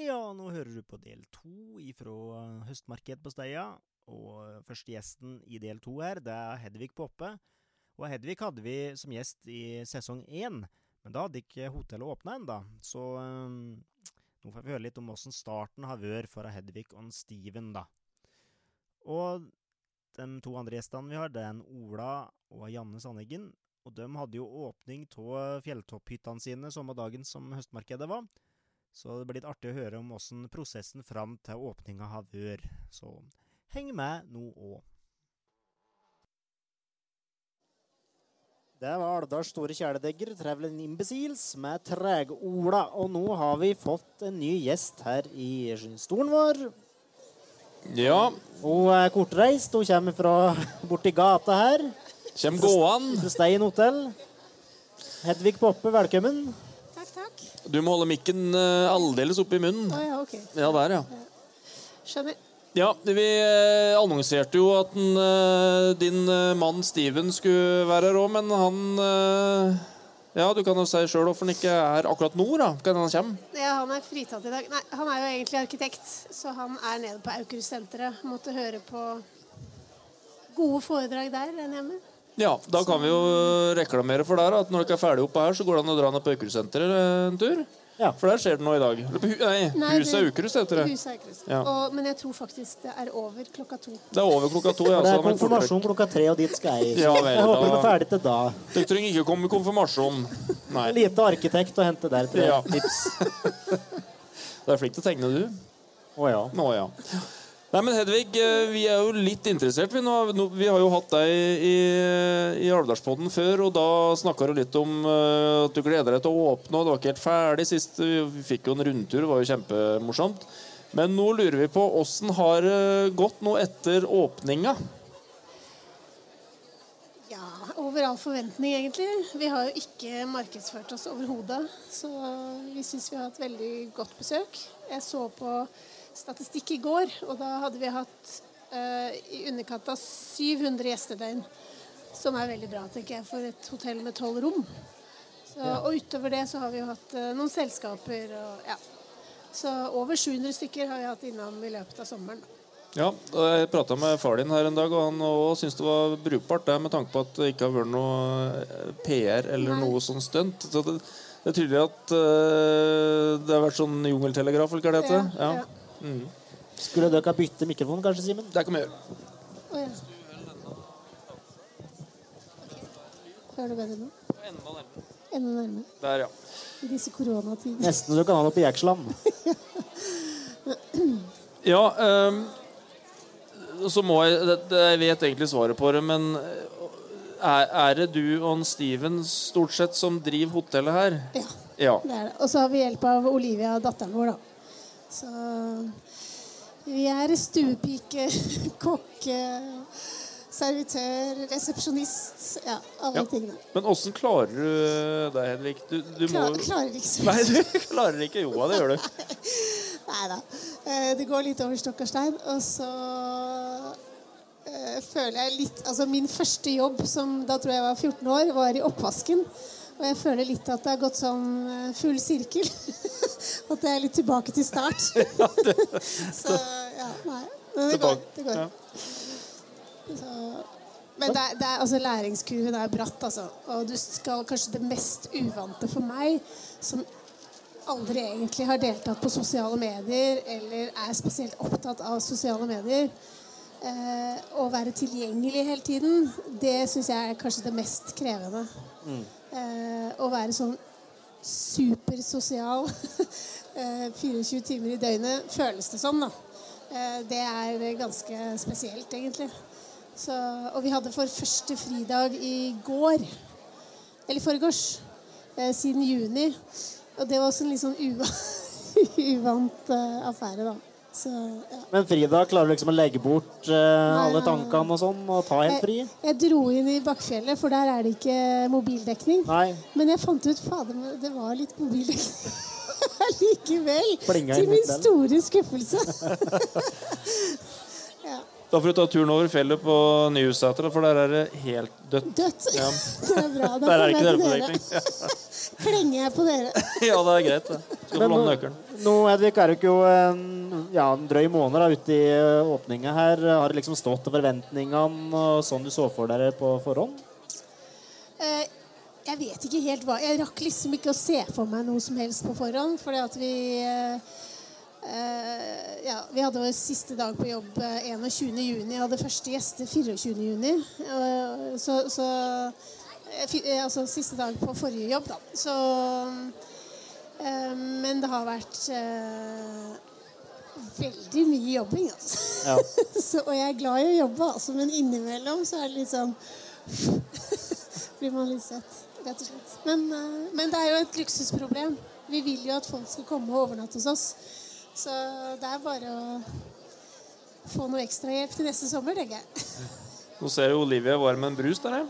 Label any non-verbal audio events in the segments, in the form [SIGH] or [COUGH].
Ja, nå hører du på del to ifra høstmarkedet på Steia. Og første gjesten i del to her, det er Hedvig Poppe. Og Hedvig hadde vi som gjest i sesong én, men da hadde ikke hotellet åpna ennå. Så um, nå får vi høre litt om åssen starten har vært for Hedvig og Steven, da. Og de to andre gjestene vi har, det er en Ola og Janne Sandeggen. Og de hadde jo åpning av fjelltopphyttene sine samme dagen som høstmarkedet var. Så det blir litt artig å høre om åssen prosessen fram til åpninga har vært. Så heng med nå òg. Det var Alvdals store kjæledegger, Traveling Imbeciles, med Treg-Ola. Og nå har vi fått en ny gjest her i stolen vår. Ja, Hun er kortreist. Hun kommer fra [LAUGHS] borti gata her. kjem gåan. Fra Stein hotell. Hedvig Poppe, velkommen. Du må holde mikken eh, aldeles oppi munnen. Å ja, ok. Ja, der, ja. Skjønner. Ja, vi eh, annonserte jo at den, eh, din mann Steven skulle være her òg, men han Ja, du kan jo si sjøl hvorfor han ikke er akkurat nå, da. Kan han komme? Ja, han er fritatt i dag. Nei, han er jo egentlig arkitekt, så han er nede på Aukrust-senteret. Måtte høre på gode foredrag der, enn jeg med. Ja, da kan vi jo reklamere for der at når dere er ferdig oppe her, så går det an å dra ned på Økerudsenteret en tur. Ja. For der skjer det noe i dag. Nei, Nei, Huset er Aukrust heter det. Huset Aukrust. Ja. Og, men jeg tror faktisk det er over klokka to. Det er over klokka to. Ja, Det er konfirmasjon klokka tre, og dit skal jeg. [LAUGHS] Ja vel, jeg håper da- er ferdig til da. Dere trenger ikke komme i konfirmasjon. Nei. Lite arkitekt å hente der, tror jeg. Ja. Tips. [LAUGHS] Du er flink til å tegne, du. Å ja. Nå, ja. Nei, men Hedvig, eh, vi er jo litt interessert. Vi, nå, vi har jo hatt deg i, i Alvdalspodden før, og da snakka du litt om eh, at du gleder deg til å åpne, og det var ikke helt ferdig sist. Vi fikk jo en rundtur, det var jo kjempemorsomt. Men nå lurer vi på åssen har det gått nå etter åpninga? Ja, over all forventning, egentlig. Vi har jo ikke markedsført oss overhodet. Så vi syns vi har hatt veldig godt besøk. Jeg så på statistikk i går, og da hadde vi hatt eh, i underkant av 700 gjestedøgn. Som er veldig bra, tenker jeg, for et hotell med tolv rom. Så, Og utover det så har vi jo hatt eh, noen selskaper og ja. Så over 700 stykker har vi hatt innom i løpet av sommeren. Ja, og Jeg prata med far din her en dag, og han også syntes det var brukbart, det, med tanke på at det ikke har vært noe eh, PR eller Nei. noe sånn stunt. Så det, det er tydelig at uh, det har vært sånn jungeltelegraf, eller hva det heter. Ja, Ja. Mm. Skulle dere ha bytte mikrofon, kanskje, Simen? Det kan vi gjøre. Å, ja. Hører du bedre nå? Enda nærmere. Enda nærmere. Der, ja. I disse koronatider. Nesten så du kan ha noe på Jeksland. Ja, um, så må jeg det, det, Jeg vet egentlig svaret på det, men eh, er, er det du og en Steven stort sett som driver hotellet her? Ja, Ja. det er det. Og så har vi hjelp av Olivia, datteren vår, da. Så vi er stuepike, [LAUGHS] kokke, servitør, resepsjonist. Ja, alle Ja. tingene. Men åssen klarer du deg, Henrik? Du, du må klarer ikke så Nei, du klarer ikke. Jo, det gjør du. [LAUGHS] Nei da. Eh, Det går litt over stokk og stein. Og så eh, føler jeg litt Altså min første jobb, som da tror jeg var 14 år, var i oppvasken. Og jeg føler litt at det har gått sånn full sirkel. [LAUGHS] at jeg er litt tilbake til start. [LAUGHS] [LAUGHS] så ja, nei. Men det går. Det går. Så, men det er, det er, altså, læringskurven er bratt, altså. Og du skal kanskje det mest uvante for meg, som aldri egentlig har deltatt på sosiale medier eller er spesielt opptatt av sosiale medier, eh, å være tilgjengelig hele tiden, det syns jeg er kanskje det mest krevende. Eh, å være sånn supersosial [LAUGHS] eh, 24 timer i døgnet, føles det som, da. Eh, det er ganske spesielt, egentlig. Så, og vi hadde for første fridag i går. Eller foregårs. Eh, siden juni. Og det var også en litt sånn uva, [LAUGHS] uvant eh, affære, da. Så, ja. Men Frida, klarer du liksom å legge bort eh, alle tankene og sånn, og ta helt fri? Jeg, jeg dro inn i Bakkfjellet, for der er det ikke mobildekning. Nei. Men jeg fant ut fader, det var litt mobildekning [LAUGHS] likevel. Til min store skuffelse. [LAUGHS] ja. Da får du ta turen over fjellet på Nyhusæter, for der er det helt dødt. Dødt. Ja. [LAUGHS] Det er bra. Da Der er ikke jeg til dere. dørpådekning. [LAUGHS] Klenger jeg på dere. [LAUGHS] Ja, det er greit. det. Skal få låne nøkkelen. Nå, Edvik, er du ikke jo en, ja, en drøy måned da, ute i uh, åpninga her. Har det liksom stått til forventningene og sånn du så for dere på forhånd? Eh, Jeg vet ikke helt hva Jeg rakk liksom ikke å se for meg noe som helst på forhånd, fordi at vi eh, eh, ja, Vi hadde vår siste dag på jobb eh, 21. juni, og hadde første gjester 24. juni. Eh, Så, så eh, eh, Altså siste dag på forrige jobb, da. Så eh, Men det har vært eh, veldig mye jobbing, altså. Ja. [LAUGHS] Så, og jeg er glad i å jobbe, altså, men innimellom så er det litt sånn [LAUGHS] Blir man litt sett, rett og slett. Men, eh, men det er jo et luksusproblem. Vi vil jo at folk skal komme og overnatte hos oss. Så det er bare å få noe ekstrahjelp til neste sommer, tenker jeg. Nå ser du Olivia varm en brus der. ja.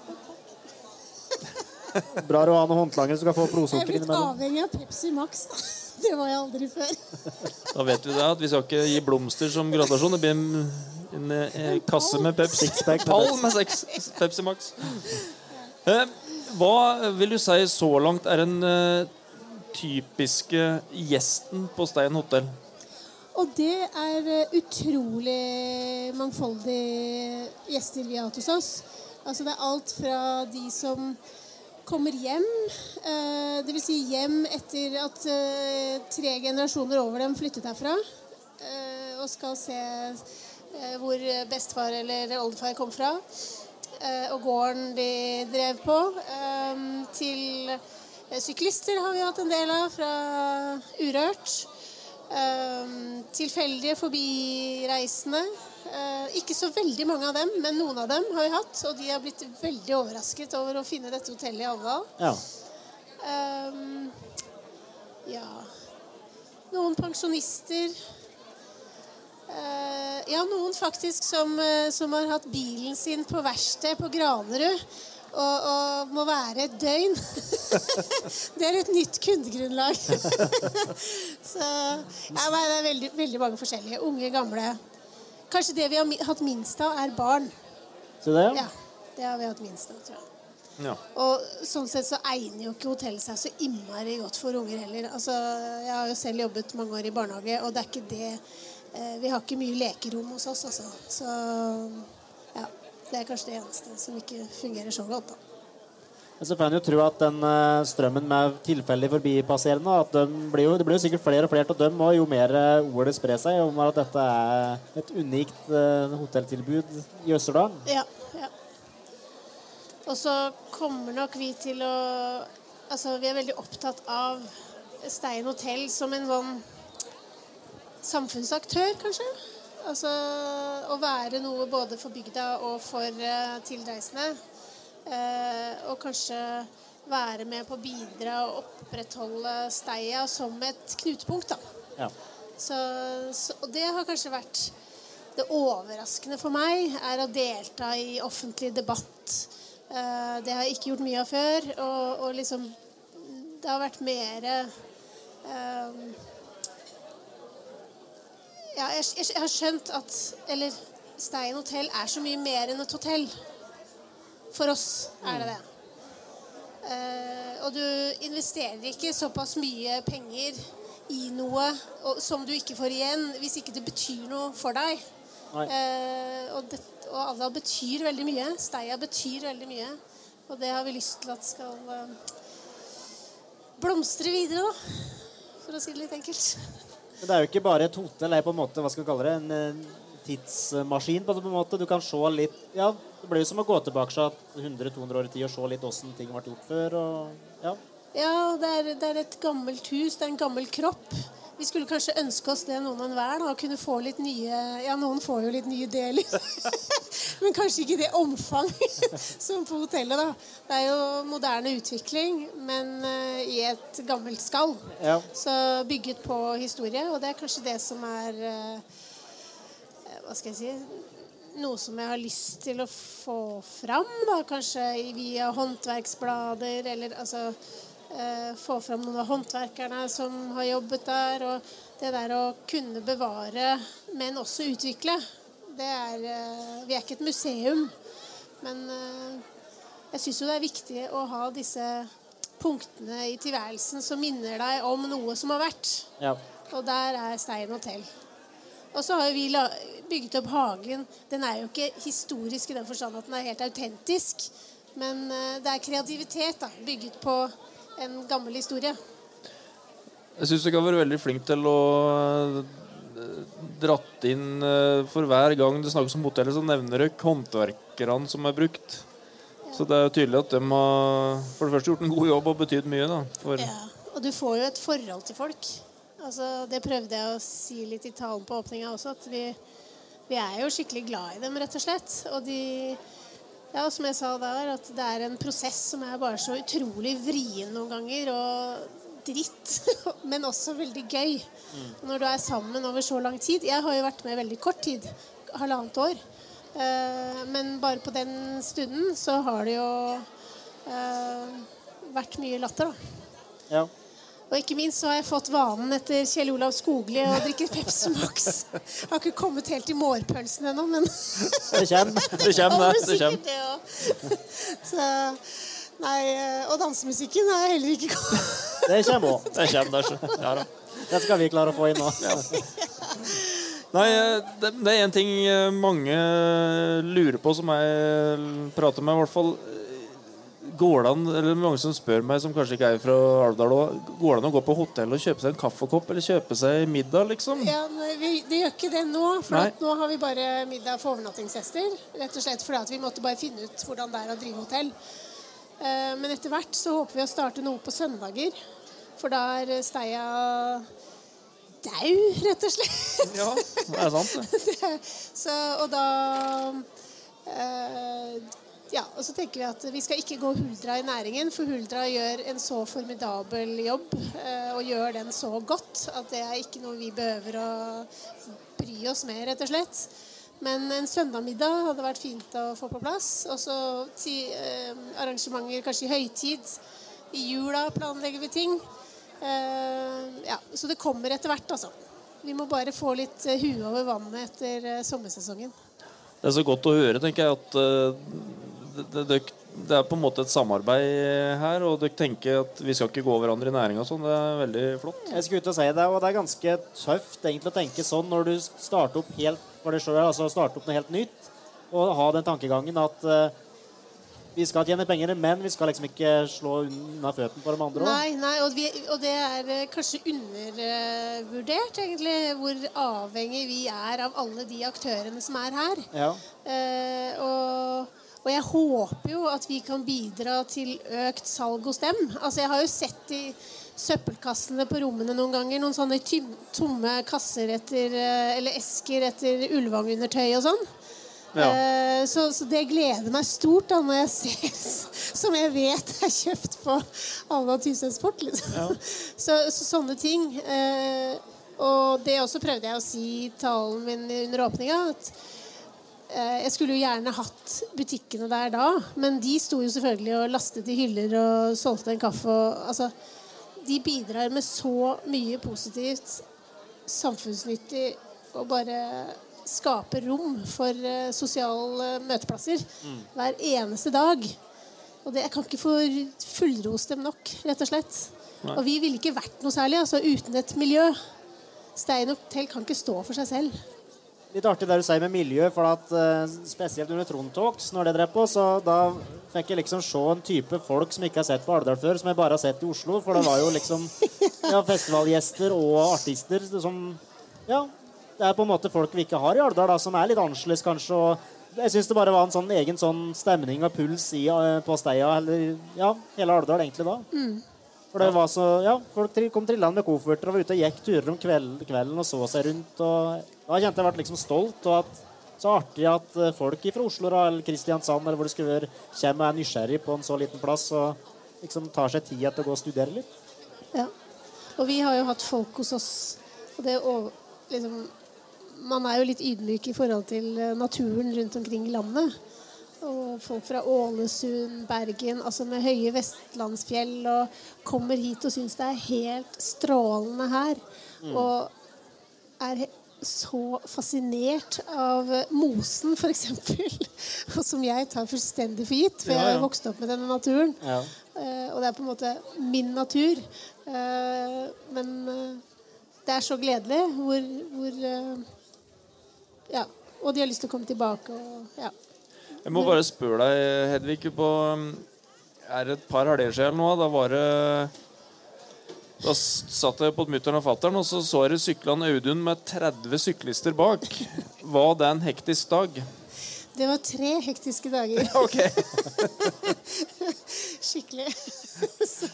Bra å ha noen håndlanger som skal få Jeg er blitt avhengig av Pepsi Max. Da. [LAUGHS] Det var jeg aldri før. Da vet vi det at vi skal ikke gi blomster som gratulasjon. Det blir en, en, en kasse med Pepsi. Sixpack med Pall med seks Pepsi Max. Eh, hva vil du si så langt er den eh, typiske gjesten på Stein hotell? Og det er eh, utrolig mangfoldige gjester vi har hatt hos oss. Altså det er alt fra de som kommer hjem, eh, dvs. Si hjem etter at eh, tre generasjoner over dem flyttet herfra, og skal se hvor bestefar eller oldefar kom fra, og gården de drev på, til syklister har vi hatt en del av fra Urørt. Um, tilfeldige forbireisende. Uh, ikke så veldig mange av dem, men noen av dem har vi hatt. Og de har blitt veldig overrasket over å finne dette hotellet i Alvdal. Ja. Um, ja Noen pensjonister. Uh, ja, noen faktisk som, uh, som har hatt bilen sin på verksted på Granerud. Og, og må være et døgn. [LAUGHS] det er et nytt kundegrunnlag. [LAUGHS] Så ja, det er veldig, veldig mange forskjellige. Unge, gamle. Kanskje det vi har hatt minst av, er barn. Så det, Ja, det har vi hatt minst av, tror jeg. Ja. Og sånn sett så egner jo ikke hotellet seg så innmari godt for unger heller. Altså, jeg har jo selv jobbet mange år i barnehage, og det er ikke det eh, Vi har ikke mye lekerom hos oss, altså. Så det er kanskje det eneste som ikke fungerer så godt, da. Men så får en jo tro at den eh, strømmen med tilfeldig forbipasserende at de blir jo, Det blir jo sikkert flere og flere av dem, og jo mer eh, ordet sprer seg om at dette er et unikt eh, hotelltilbud i Østerdalen. Ja, ja. Og så kommer nok vi til å Altså, vi er veldig opptatt av Stein hotell som en sånn samfunnsaktør, kanskje. Altså å være noe både for bygda og for uh, tilreisende. Uh, og kanskje være med på å bidra og opprettholde Steia som et knutepunkt, da. Ja. Så, så, og det har kanskje vært det overraskende for meg, er å delta i offentlig debatt. Uh, det har jeg ikke gjort mye av før. Og, og liksom Det har vært mer eh, Ja, jeg, jeg, jeg har skjønt at Eller Stein hotell er så mye mer enn et hotell. For oss er det det. Uh, og du investerer ikke såpass mye penger i noe og, som du ikke får igjen, hvis ikke det betyr noe for deg. Eh, og, det, og Alvdal betyr veldig mye. Steia betyr veldig mye. Og det har vi lyst til at skal uh, blomstre videre, da. For å si det litt enkelt. Det er jo ikke bare et hotell, det er på en måte, hva skal vi kalle det, en tidsmaskin på en måte. Du kan se litt Ja, det blir jo som å gå tilbake så 100-200 år i tid og se litt åssen ting ble gjort før. og ja. Ja, det er, det er et gammelt hus, det er en gammel kropp. Vi skulle kanskje ønske oss det, noen og enhver, å kunne få litt nye Ja, noen får jo litt nye deler. [LAUGHS] Men kanskje ikke i det omfang [LAUGHS] som på hotellet, da. Det er jo moderne utvikling, men eh, i et gammelt skall. Ja. Så bygget på historie, og det er kanskje det som er eh, Hva skal jeg si Noe som jeg har lyst til å få fram, da, kanskje via håndverksblader, eller altså Få fram noen av håndverkerne som har jobbet der. Og det der å kunne bevare, men også utvikle, Det er, eh, vi er ikke et museum, men eh, jeg syns jo det er viktig å ha disse punktene i tilværelsen som minner deg om noe som har vært. Ja. Og der er Stein hotell. Og så har vi bygget opp hagen. Den er jo ikke historisk i den forstand at den er helt autentisk. Men eh, det er kreativitet da, bygget på en gammel historie. Jeg syns dere har vært veldig flink til å eh, dratt inn eh, For hver gang det snakkes om hotellet, så nevner dere håndverkerne som er brukt. Så det er jo tydelig at de har for det første gjort en god jobb og betydd mye. da for, Ja, og du får jo et forhold til folk. Altså, det prøvde jeg å si litt i talen på åpninga også, at vi, vi er jo skikkelig glad i dem, rett og slett. Og de Ja, som jeg sa der, at det er en prosess som er bare så utrolig vrien noen ganger, og dritt, [LAUGHS] men også veldig gøy. Når du er sammen over så lang tid. Jeg har jo vært med veldig kort tid, halvannet år. Eh, Men bare på den stunden så har det jo eh, vært mye latter, da. ja. Og ikke minst så har jeg fått vanen etter Kjell Olav Skogli å drikke Pepsi Max. Jeg har ikke kommet helt i mårpølsen ennå, men Det kommer. Det kommer, det. kommer. det kommer. Så Nei, og dansemusikken har jeg heller ikke kommet Det kommer òg. Det kommer det. så. Ja, da. Det skal vi klare å få inn nå. Nei, det, det er en ting mange lurer på, som jeg prater med, i hvert fall. Går det an, eller mange som spør meg, som kanskje ikke er fra Alvdal går det an å gå på hotell og kjøpe seg en kaffekopp eller kjøpe seg middag, liksom? Ja, vi, Det gjør ikke det nå, for nå har vi bare middag for overnattingsgjester. Rett og slett fordi at vi måtte bare finne ut hvordan det er å drive hotell. Eh, Men etter hvert så håper vi å starte noe på søndager. For da er Steia dau, rett og slett. Ja, det er sant, det. [LAUGHS] så, og da eh, Ja, og så tenker vi at vi skal ikke gå Huldra i næringen, for Huldra gjør en så formidabel jobb eh, og gjør den så godt at det er ikke noe vi behøver å bry oss med, rett og slett. Men en søndagmiddag hadde vært fint å få på plass. Og så eh, arrangementer kanskje i høytid. I jula planlegger vi ting. Eh, ja, så det kommer etter hvert, altså. Vi må bare få litt huet over vannet etter sommersesongen. Det er så godt å høre, tenker jeg, at det, det, det, er på en måte et samarbeid her, og dere tenker at vi skal ikke gå hverandre i næringa og sånn. Det er veldig flott. Jeg skulle ut og si det, og det er ganske tøft egentlig å tenke sånn når du starter opp helt for deg selv, altså starte opp noe helt nytt, og ha den tankegangen at uh, vi skal tjene penger, men vi skal liksom ikke slå unna føttene på de andre òg. Nei, nei og, vi, og det er eh, kanskje undervurdert, egentlig, hvor avhengig vi er av alle de aktørene som er her. Ja. Uh, og, og jeg håper jo at vi kan bidra til økt salg hos dem. Altså Jeg har jo sett i søppelkassene på rommene noen ganger noen sånne tomme kasser etter, eh, eller esker etter Ulvang-undertøy og sånn. Ja. Eh, Så, så det gleder meg stort da når jeg ser [LAUGHS] Som jeg vet er kjøpt på Alna Tysøy Sport. Liksom. [LAUGHS] Så, så sånne ting. eh, Og det også prøvde jeg å si i talen min under åpninga. At jeg skulle jo gjerne hatt butikkene der da, men de sto jo selvfølgelig og lastet i hyller og solgte en kaffe. Og, altså, de bidrar med så mye positivt, samfunnsnyttig og bare skaper rom for eh, sosiale møteplasser hver eneste dag. Og det, jeg kan ikke få fullrost dem nok, rett og slett. Og vi ville ikke vært noe særlig altså, uten et miljø. Stein Hotell kan ikke stå for seg selv. Litt artig det du sier med miljø, for at eh, spesielt under Trond Talks, når det drev på, da fikk jeg liksom se en type folk som ikke har sett på Alvdal før, som jeg bare har sett i Oslo. For det var jo liksom ja, festivalgjester og artister som Ja, det er på en måte folk vi ikke har i Alvdal, som er litt annerledes, kanskje. og jeg syns det bare var en sånn egen sånn stemning og puls i, eh, på Steia, eller ja, hele Alvdal egentlig da. For det var så, ja, Folk kom trillende med kofferter og var ute og gikk turer om kvelden, kvelden og så seg rundt. og Da kjente jeg ble liksom stolt. og at Så artig at eh, folk fra Oslo eller Kristiansand eller hvor det skulle være, kommer og er nysgjerrig på en så liten plass og liksom tar seg tid til å gå og studere litt. Ja. Og vi har jo hatt folk hos oss. Og det å liksom Man er jo litt ydmyk i forhold til eh, naturen rundt omkring i landet. Og folk fra Ålesund, Bergen, altså med høye vestlandsfjell, og kommer hit og syns det er helt strålende her. Og er så fascinert av mosen, f.eks. [LAUGHS] Som jeg tar fullstendig for gitt, for Ja, jeg har vokst opp med denne naturen. Ja. Eh, og det er på en måte min natur. Eh, men eh, det er så gledelig hvor, hvor Ja. Og de har lyst til å komme tilbake og ja. Jeg må bare spørre deg, Hedvig, på um, Er det et par helger siden nå? Da var det Da satt jeg på mutter'n og fatter'n, og så så jeg syklene en Audun med 30 syklister bak. Var det en hektisk dag? Det var tre hektiske dager. [LAUGHS] Ok. [LAUGHS] Skikkelig. [LAUGHS] Så,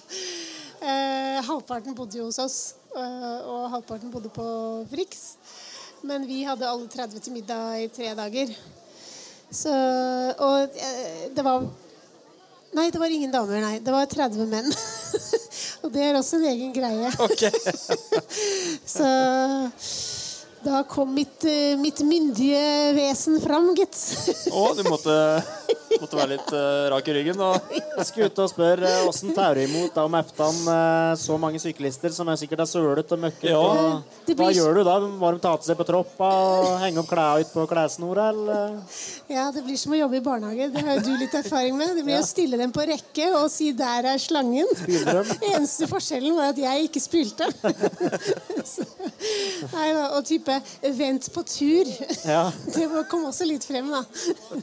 eh, halvparten bodde jo hos oss, eh, og halvparten bodde på Frix. Men vi hadde alle 30 til middag i tre dager. Så Og eh, det var Nei, det var ingen damer, nei. Det var 30 menn. [LAUGHS] og det er også en egen greie. ok. [LAUGHS] Så da kom mitt, eh, mitt myndige vesen fram, gitt. Å, du måtte, måtte være litt uh, rak i ryggen, Og... Jeg skulle ut og spørre åssen uh, tar du imot da om eftan uh, så mange syklister som er sikkert er sølet og møkket? Ja. og- Det Hva gjør du da? Må de ta til seg på troppa og henge opp klærne ut på klessnora, eller? Ja, det blir som å jobbe i barnehage. Det har jo du litt erfaring med. Det blir Ja. å stille dem på rekke og si 'der er slangen'. [LAUGHS] Eneste forskjellen var at jeg ikke spylte. [LAUGHS] Nei da, Og type 'vent på tur'. Ja. [LAUGHS] Det var- kom også litt frem, da.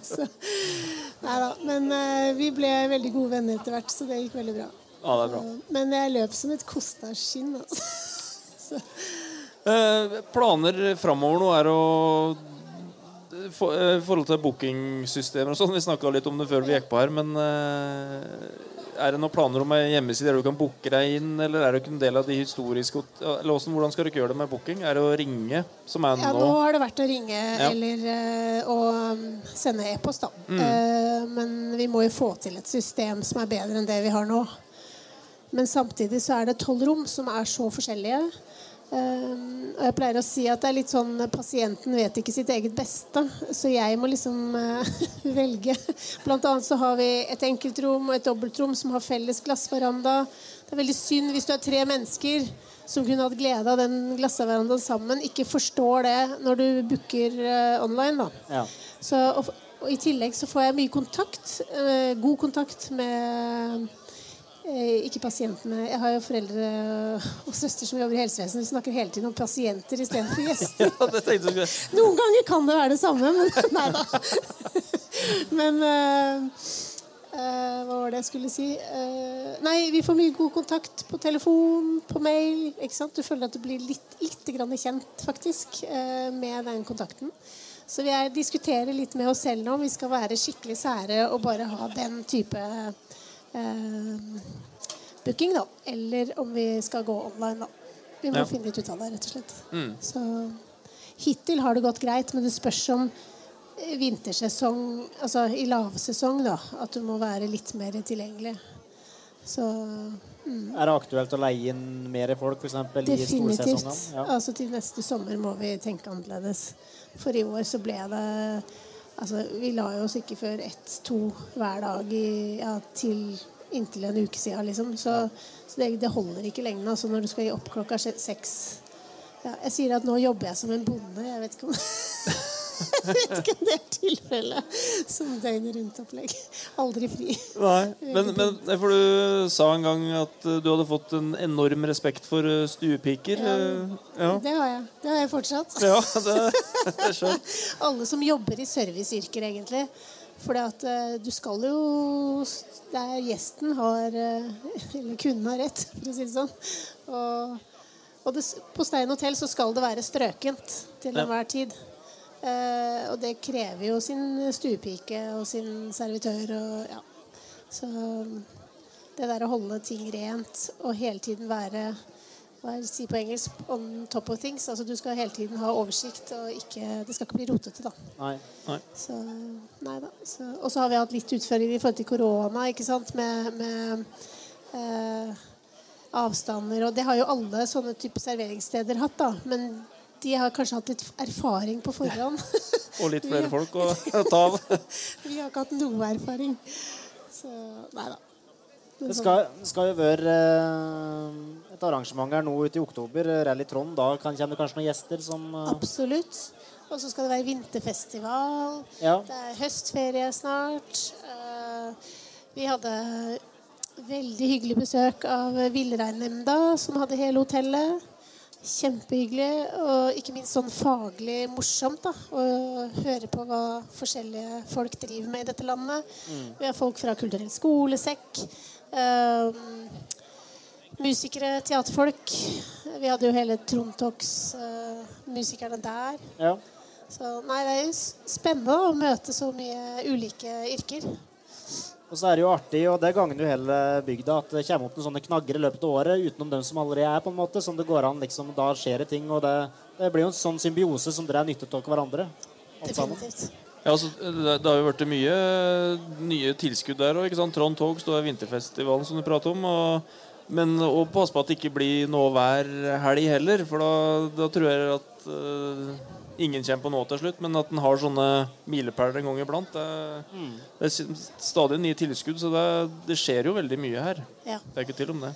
Så, nei da. Men uh, vi ble veldig gode venner etter hvert, så det gikk veldig bra. Ja, det er bra. Men jeg løp som et kostnadsskinn. Altså. [LAUGHS] Så, Eh, planer framover nå er å for, I forhold til bookingsystemer og sånn, vi snakka litt om det før vi gikk på her, men er det noen planer om ei hjemmeside der du kan booke deg inn, eller er du ikke en del av de historiske Eller hvordan, hvordan skal ikke gjøre det med booking? Er det å ringe, som er Ja, nå? nå har det vært å ringe Ja. eller eh, å um, sende e-post, da. Mm. Eh, men vi må jo få til et system som er bedre enn det vi har nå. Men samtidig så er det tolv rom som er så forskjellige. Um, og jeg pleier å si at det er litt sånn pasienten vet ikke sitt eget beste. Så jeg må liksom eh, [LAUGHS] velge. Blant annet så har vi et enkeltrom og et dobbeltrom som har felles glassveranda. Det er veldig synd hvis du er tre mennesker som kunne hatt glede av den glassverandaen sammen, ikke forstår det når du booker eh, online. da. Ja. Så, og, og I tillegg så får jeg mye kontakt. eh, god kontakt med ikke pasientene. Jeg har jo foreldre og søster som jobber i helsevesenet. Vi snakker hele tiden om pasienter istedenfor gjester. [LAUGHS] Ja, Noen ganger kan det være det samme, men [LAUGHS] nei da. Men uh, uh, hva var det jeg skulle si? Uh, nei, vi får mye god kontakt på telefon, på mail. Du føler at du blir litt, litt grann kjent, faktisk, eh, med den kontakten. Så vi er, diskuterer litt med oss selv nå om vi skal være skikkelig sære og bare ha den type eh, booking, da. Eller om vi skal gå online, da. Vi må Ja. finne litt ut av det, rett og slett. Mm. Så hittil har det gått greit, men det spørs om eh, vintersesong, altså i lavsesong, da, at du må være litt mer tilgjengelig. Så mm, Er det aktuelt å leie inn mer folk, f.eks. i definitivt. storsesongene? Ja. Altså til neste sommer må vi tenke annerledes. For i år så ble det Altså, vi la jo oss ikke før ett-to hver dag i, ja, til inntil en uke siden, liksom. Så, så det, det holder ikke lenge Altså, når du skal gi opp klokka seks ja, Jeg sier at nå jobber jeg som en bonde. Jeg vet ikke om [LAUGHS] [LAUGHS] vet ikke om det er tilfellet. Som døgnet rundt-opplegg. Aldri fri. Nei, men, men for du sa en gang at eh, du hadde fått en enorm respekt for eh, stuepiker. Ja, Ja, Det har jeg. Det har jeg fortsatt. [LAUGHS] ja det, det er skjønt. [LAUGHS] Alle som jobber i serviceyrker, egentlig. For du skal jo Der gjesten har eh, Eller kunden har rett, for å si det sånn. Og, og det, på Stein hotell så skal det være strøkent til enhver tid. Eh, og det krever jo sin stuepike og sin servitør og ja. Så det der å holde ting rent og hele tiden være hva er det si på engelsk on top of things. Altså Du skal hele tiden ha oversikt, og ikke, det skal ikke bli rotete. da Nei. så, nei da. Så, og så har vi hatt litt utfordringer i forhold til korona, ikke sant? med, med eh, avstander. Og det har jo alle sånne type serveringssteder hatt, da. Men de har kanskje hatt litt erfaring på forhånd. Og litt flere [LAUGHS] folk å ta av. [LAUGHS] vi har ikke hatt noe erfaring. Så nei da. Det skal, skal jo være eh, et arrangement her nå ute i oktober, Rally Trond. Da kan, kommer det kanskje noen gjester som eh, Absolutt. Og så skal det være vinterfestival. Ja. Det er høstferie snart. Eh, vi hadde veldig hyggelig besøk av Villreinnemnda, som hadde hele hotellet. Kjempehyggelig, og ikke minst sånn faglig morsomt da, å høre på hva forskjellige folk driver med i dette landet. Vi har folk fra Kulturell skolesekk. eh, musikere, teaterfolk. Vi hadde jo hele Trontox-musikerne der. Ja. Så nei, det er jo spennende å møte så mye ulike yrker. Og så er det jo artig, og det gagner jo hele bygda, at det kommer opp noen sånne knagger i løpet av året utenom dem som allerede er, på en måte, som det går an liksom, Da skjer det ting, og det, det blir jo en sånn symbiose som dere er nyttet av hverandre. Definitivt. Ja, altså, det, det har jo vært mye nye tilskudd der òg. Trond Tog står er vinterfestivalen som du prater om. Og, men og pass på at det ikke blir noe hver helg heller, for da, da tror jeg at eh, ingen kommer på noe til slutt. Men at en har sånne milepæler en gang iblant. Det, det er stadig nye tilskudd, så det, det skjer jo veldig mye her. Ja. Det er ikke til om det.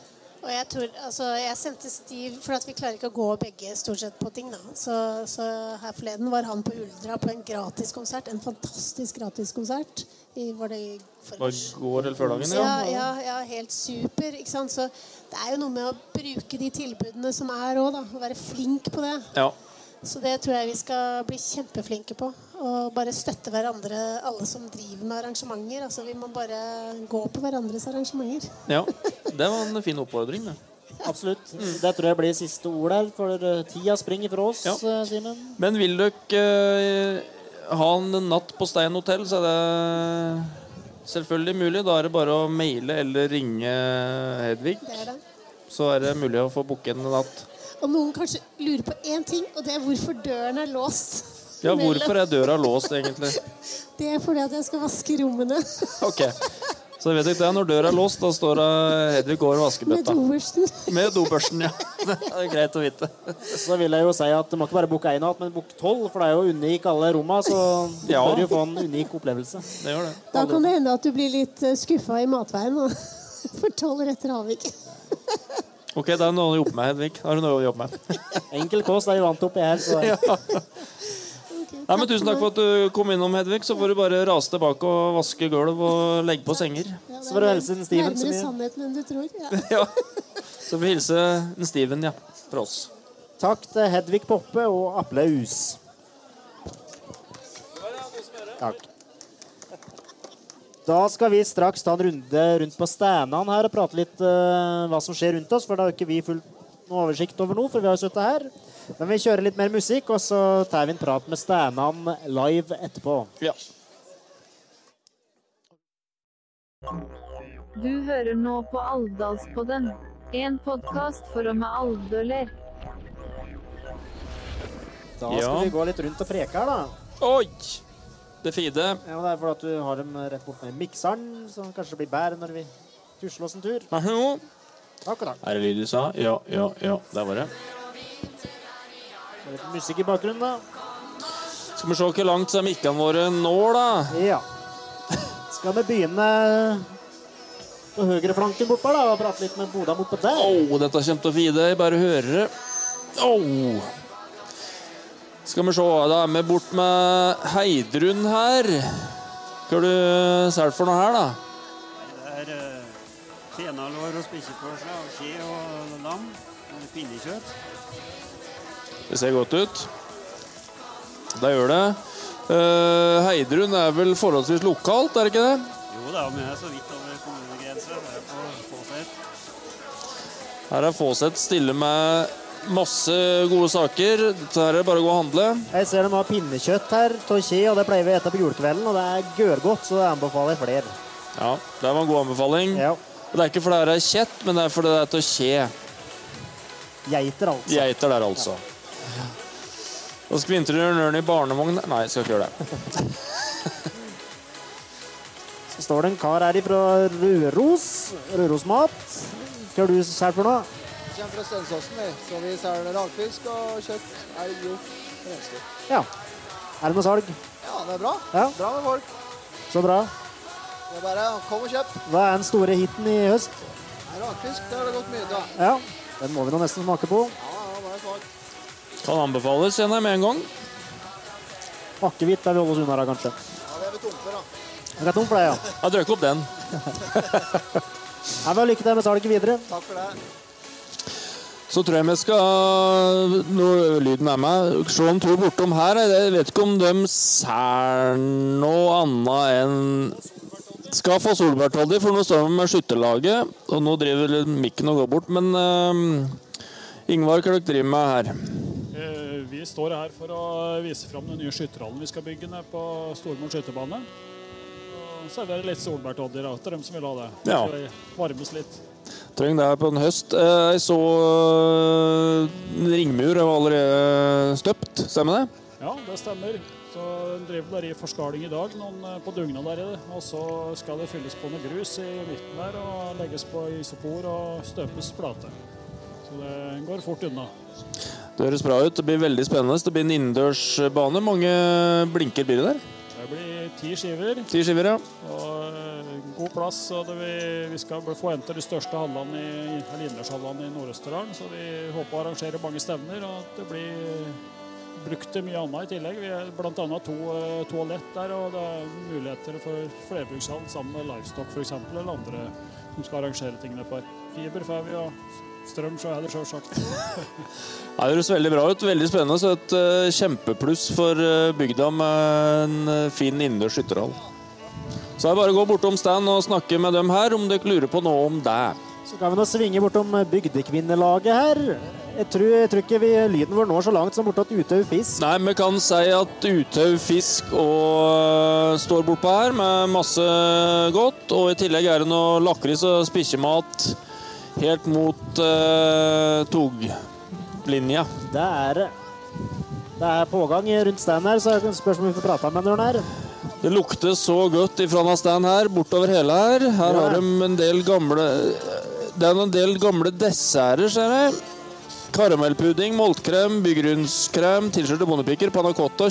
Og jeg tror, altså, jeg sendte Stiv For at vi klarer ikke å gå begge stort sett på ting. da Så, så her forleden var han på Uldra på en gratiskonsert. En fantastisk gratiskonsert. I, var det i går eller før dagen, Ja, ja, ja, helt super. Ikke sant? Så det er jo noe med å bruke de tilbudene som er òg, da. Å være flink på det. Ja. Så det tror jeg vi skal bli kjempeflinke på. Og bare støtte hverandre, alle som driver med arrangementer. Altså Vi må bare gå på hverandres arrangementer. ja. [LAUGHS] Det var en fin oppfordring, det. Absolutt. Det tror jeg blir siste ord her, for eh, tida springer fra oss, Ja. eh, Simen. Men vil dere eh, ha en natt på Stein hotell, så er det selvfølgelig mulig. Da er det bare å maile eller ringe Hedvig. Det er det. Så er det mulig å få booke en natt. Og noen kanskje lurer på én ting, og det er hvorfor døren er låst. Ja, hvorfor er døra låst, egentlig? [LAUGHS] Det er fordi at jeg skal vaske rommene [LAUGHS] Ok. Så vet dere det, når døra er låst, da står det Hedvig går og vasker med dobørsten. [LAUGHS] Med dobørsten, ja. Det er greit å vite. Så vil jeg jo si at du må ikke bare booke én natt, men book tolv, for det er jo unik alle romma, så du Ja. bør jo få en unik opplevelse. Det gjør det. Da kan det hende at du blir litt skuffa i matveien. da. For tolv retter har Ok, det er noe å jobbe med, Hedvig. Da har du noe å jobbe med. Enkel kost er vi vant oppi her, så Nei, men Tusen takk for at du kom innom, Hedvig. Så får du bare rase tilbake og vaske gulv og legge på senger. Ja, Så får du hilse den Steven så Nærmere sannheten enn du tror. Ja. [LAUGHS] Ja. Så får vi hilse den Steven, ja. Fra oss. takk til Hedvig Poppe og Applaus. Takk. Da skal vi straks ta en runde rundt på standene her og prate litt uh, hva som skjer rundt oss, for da har ikke vi full oversikt over noe, for vi har jo sittet her. Men vi kjører litt mer musikk, og så tar vi en prat med standene live etterpå. Ja. Du hører nå på Alvdalspodden. En podkast for og med alvdøler. Da Ja. skal vi gå litt rundt og preke her, da. Oi! Det fide. Ja, Det er fordi at du har dem rett bort med mikseren, som kanskje blir bedre når vi tusler oss en tur. Vær. Takk og takk. Er det lyd du sa? Ja, ja, ja. Der var det. Litt musikk i bakgrunnen, da. Skal vi se hvor langt mikkene våre når, da? Ja. Skal vi begynne på høyreflanken bortpå da, og prate litt med Boda oppå der? Oh, dette kommer til å fide. Jeg bare hører det. Au! Skal vi se, da er vi bort med Heidrun her. Hva har du solgt for noe her, da? Det er uh, fenalår og spikkepølse og skje og lam. Og pinnekjøtt. Det ser godt ut. Det gjør det. Uh, Heidrun er vel forholdsvis lokalt, er det ikke det? Jo da, jeg er så vidt over kommunegrensa. Er Fåset. Her er Fåseth stille med masse gode saker. Dette her er det bare å gå og handle. Jeg ser de har pinnekjøtt her av kje, og det pleier vi å spise på julekvelden, og det er gørgodt, så det anbefaler jeg flere. Ja, Det var en god anbefaling. Ja. Og Det er ikke fordi det er kjett, men det er fordi det er kje. Geiter, altså. Geiter der, altså. Da skvintrer ørnen i barnevogn Nei, jeg skal ikke gjøre det. [LAUGHS] Så står det en kar her fra Røros. Rørosmat. Hva har du solgt for noe? Kommer fra Stensåsen, vi. Så vi selger rakfisk og kjøtt, elg, hjort, reinsdyr. Ja. Er det noe salg? Ja, det er bra. Ja. Bra med folk. Så bra. Det er bare kom og kjøp. Hva er den store hiten i høst? Nei, Rakfisk det har det gått mye av. Ja. Den må vi nå nesten smake på. Ja, ja, det er. Kan anbefales, kjenner jeg med en gang. Akevitt er vi holder oss unna, da, kanskje. Ja, det er vi tomme for, da. Vi er tom for det, ja. Jeg drøk opp den. [LAUGHS] Nei, men Lykke til med salget videre. Takk for det. Så tror jeg vi skal Når lyden er med Se om to bortom her. Jeg vet ikke om de ser noe annet enn Skal få solbærtoddy, for nå står de med skytterlaget. Og nå driver mikken og går bort. Men uh, Ingvar, hva er det dere driver med her? Eh, Vi står her for å vise fram den nye skytterhallen vi skal bygge ned på Stormoen skytterbane. Og servere litt solbærtoddy da, til dem som vil ha det. Ja. Varmes litt. Trenger det her på en høst. Eh, Jeg så eh, ringmur var allerede støpt, stemmer det? Ja, det stemmer. Så driver der i forskaling i dag, noen eh, på dugnad der i det. Og så skal det fylles på noe grus i midten der og legges på isopor og støpes plate. Så det går fort unna. Det høres bra ut. Det blir veldig spennende. Det blir en innendørsbane. Mange blinker blir det der? Det blir ti skiver. Ti skiver, ja. Og eh, god plass. Og vi, vi skal få en av de største hallene i, innendørshallene i Nord-Østerdalen. Så vi håper å arrangere mange stevner, og at det blir brukt til mye annet i tillegg. Vi har bl.a. to eh, toalett der, og det er muligheter for flerbrukshall sammen med Livestock f.eks. eller andre som skal arrangere tingene på her. Fiber får vi, og strøm så er det sjølsagt. [LAUGHS] Det høres veldig bra ut. Veldig spennende. Så et uh, kjempepluss for uh, bygda med en uh, fin innendørs skytterhall. Så er det bare å gå bortom stand og snakke med dem her om dere lurer på noe om det. Så kan vi nå svinge bortom bygdekvinnelaget her. Jeg tror, jeg tror ikke vi, lyden vår når så langt som bortåt Uthaug Fisk. Nei, vi kan si at Uthaug fisk og eh, står bortpå her med masse godt. Og i tillegg er det noe lakris og spikkjemat helt mot uh, toglinja. Det er det. Det er pågang rundt steinen her, så jeg kan spørs om vi får prata med den her. Det lukter så godt ifra denne stand her, bortover hele her. Her Ja. har de en del gamle Det er en del gamle desserter, ser jeg. Karamellpudding, moltkrem, byggrunnskrem, tilskjørte bondepiker, panna cotta,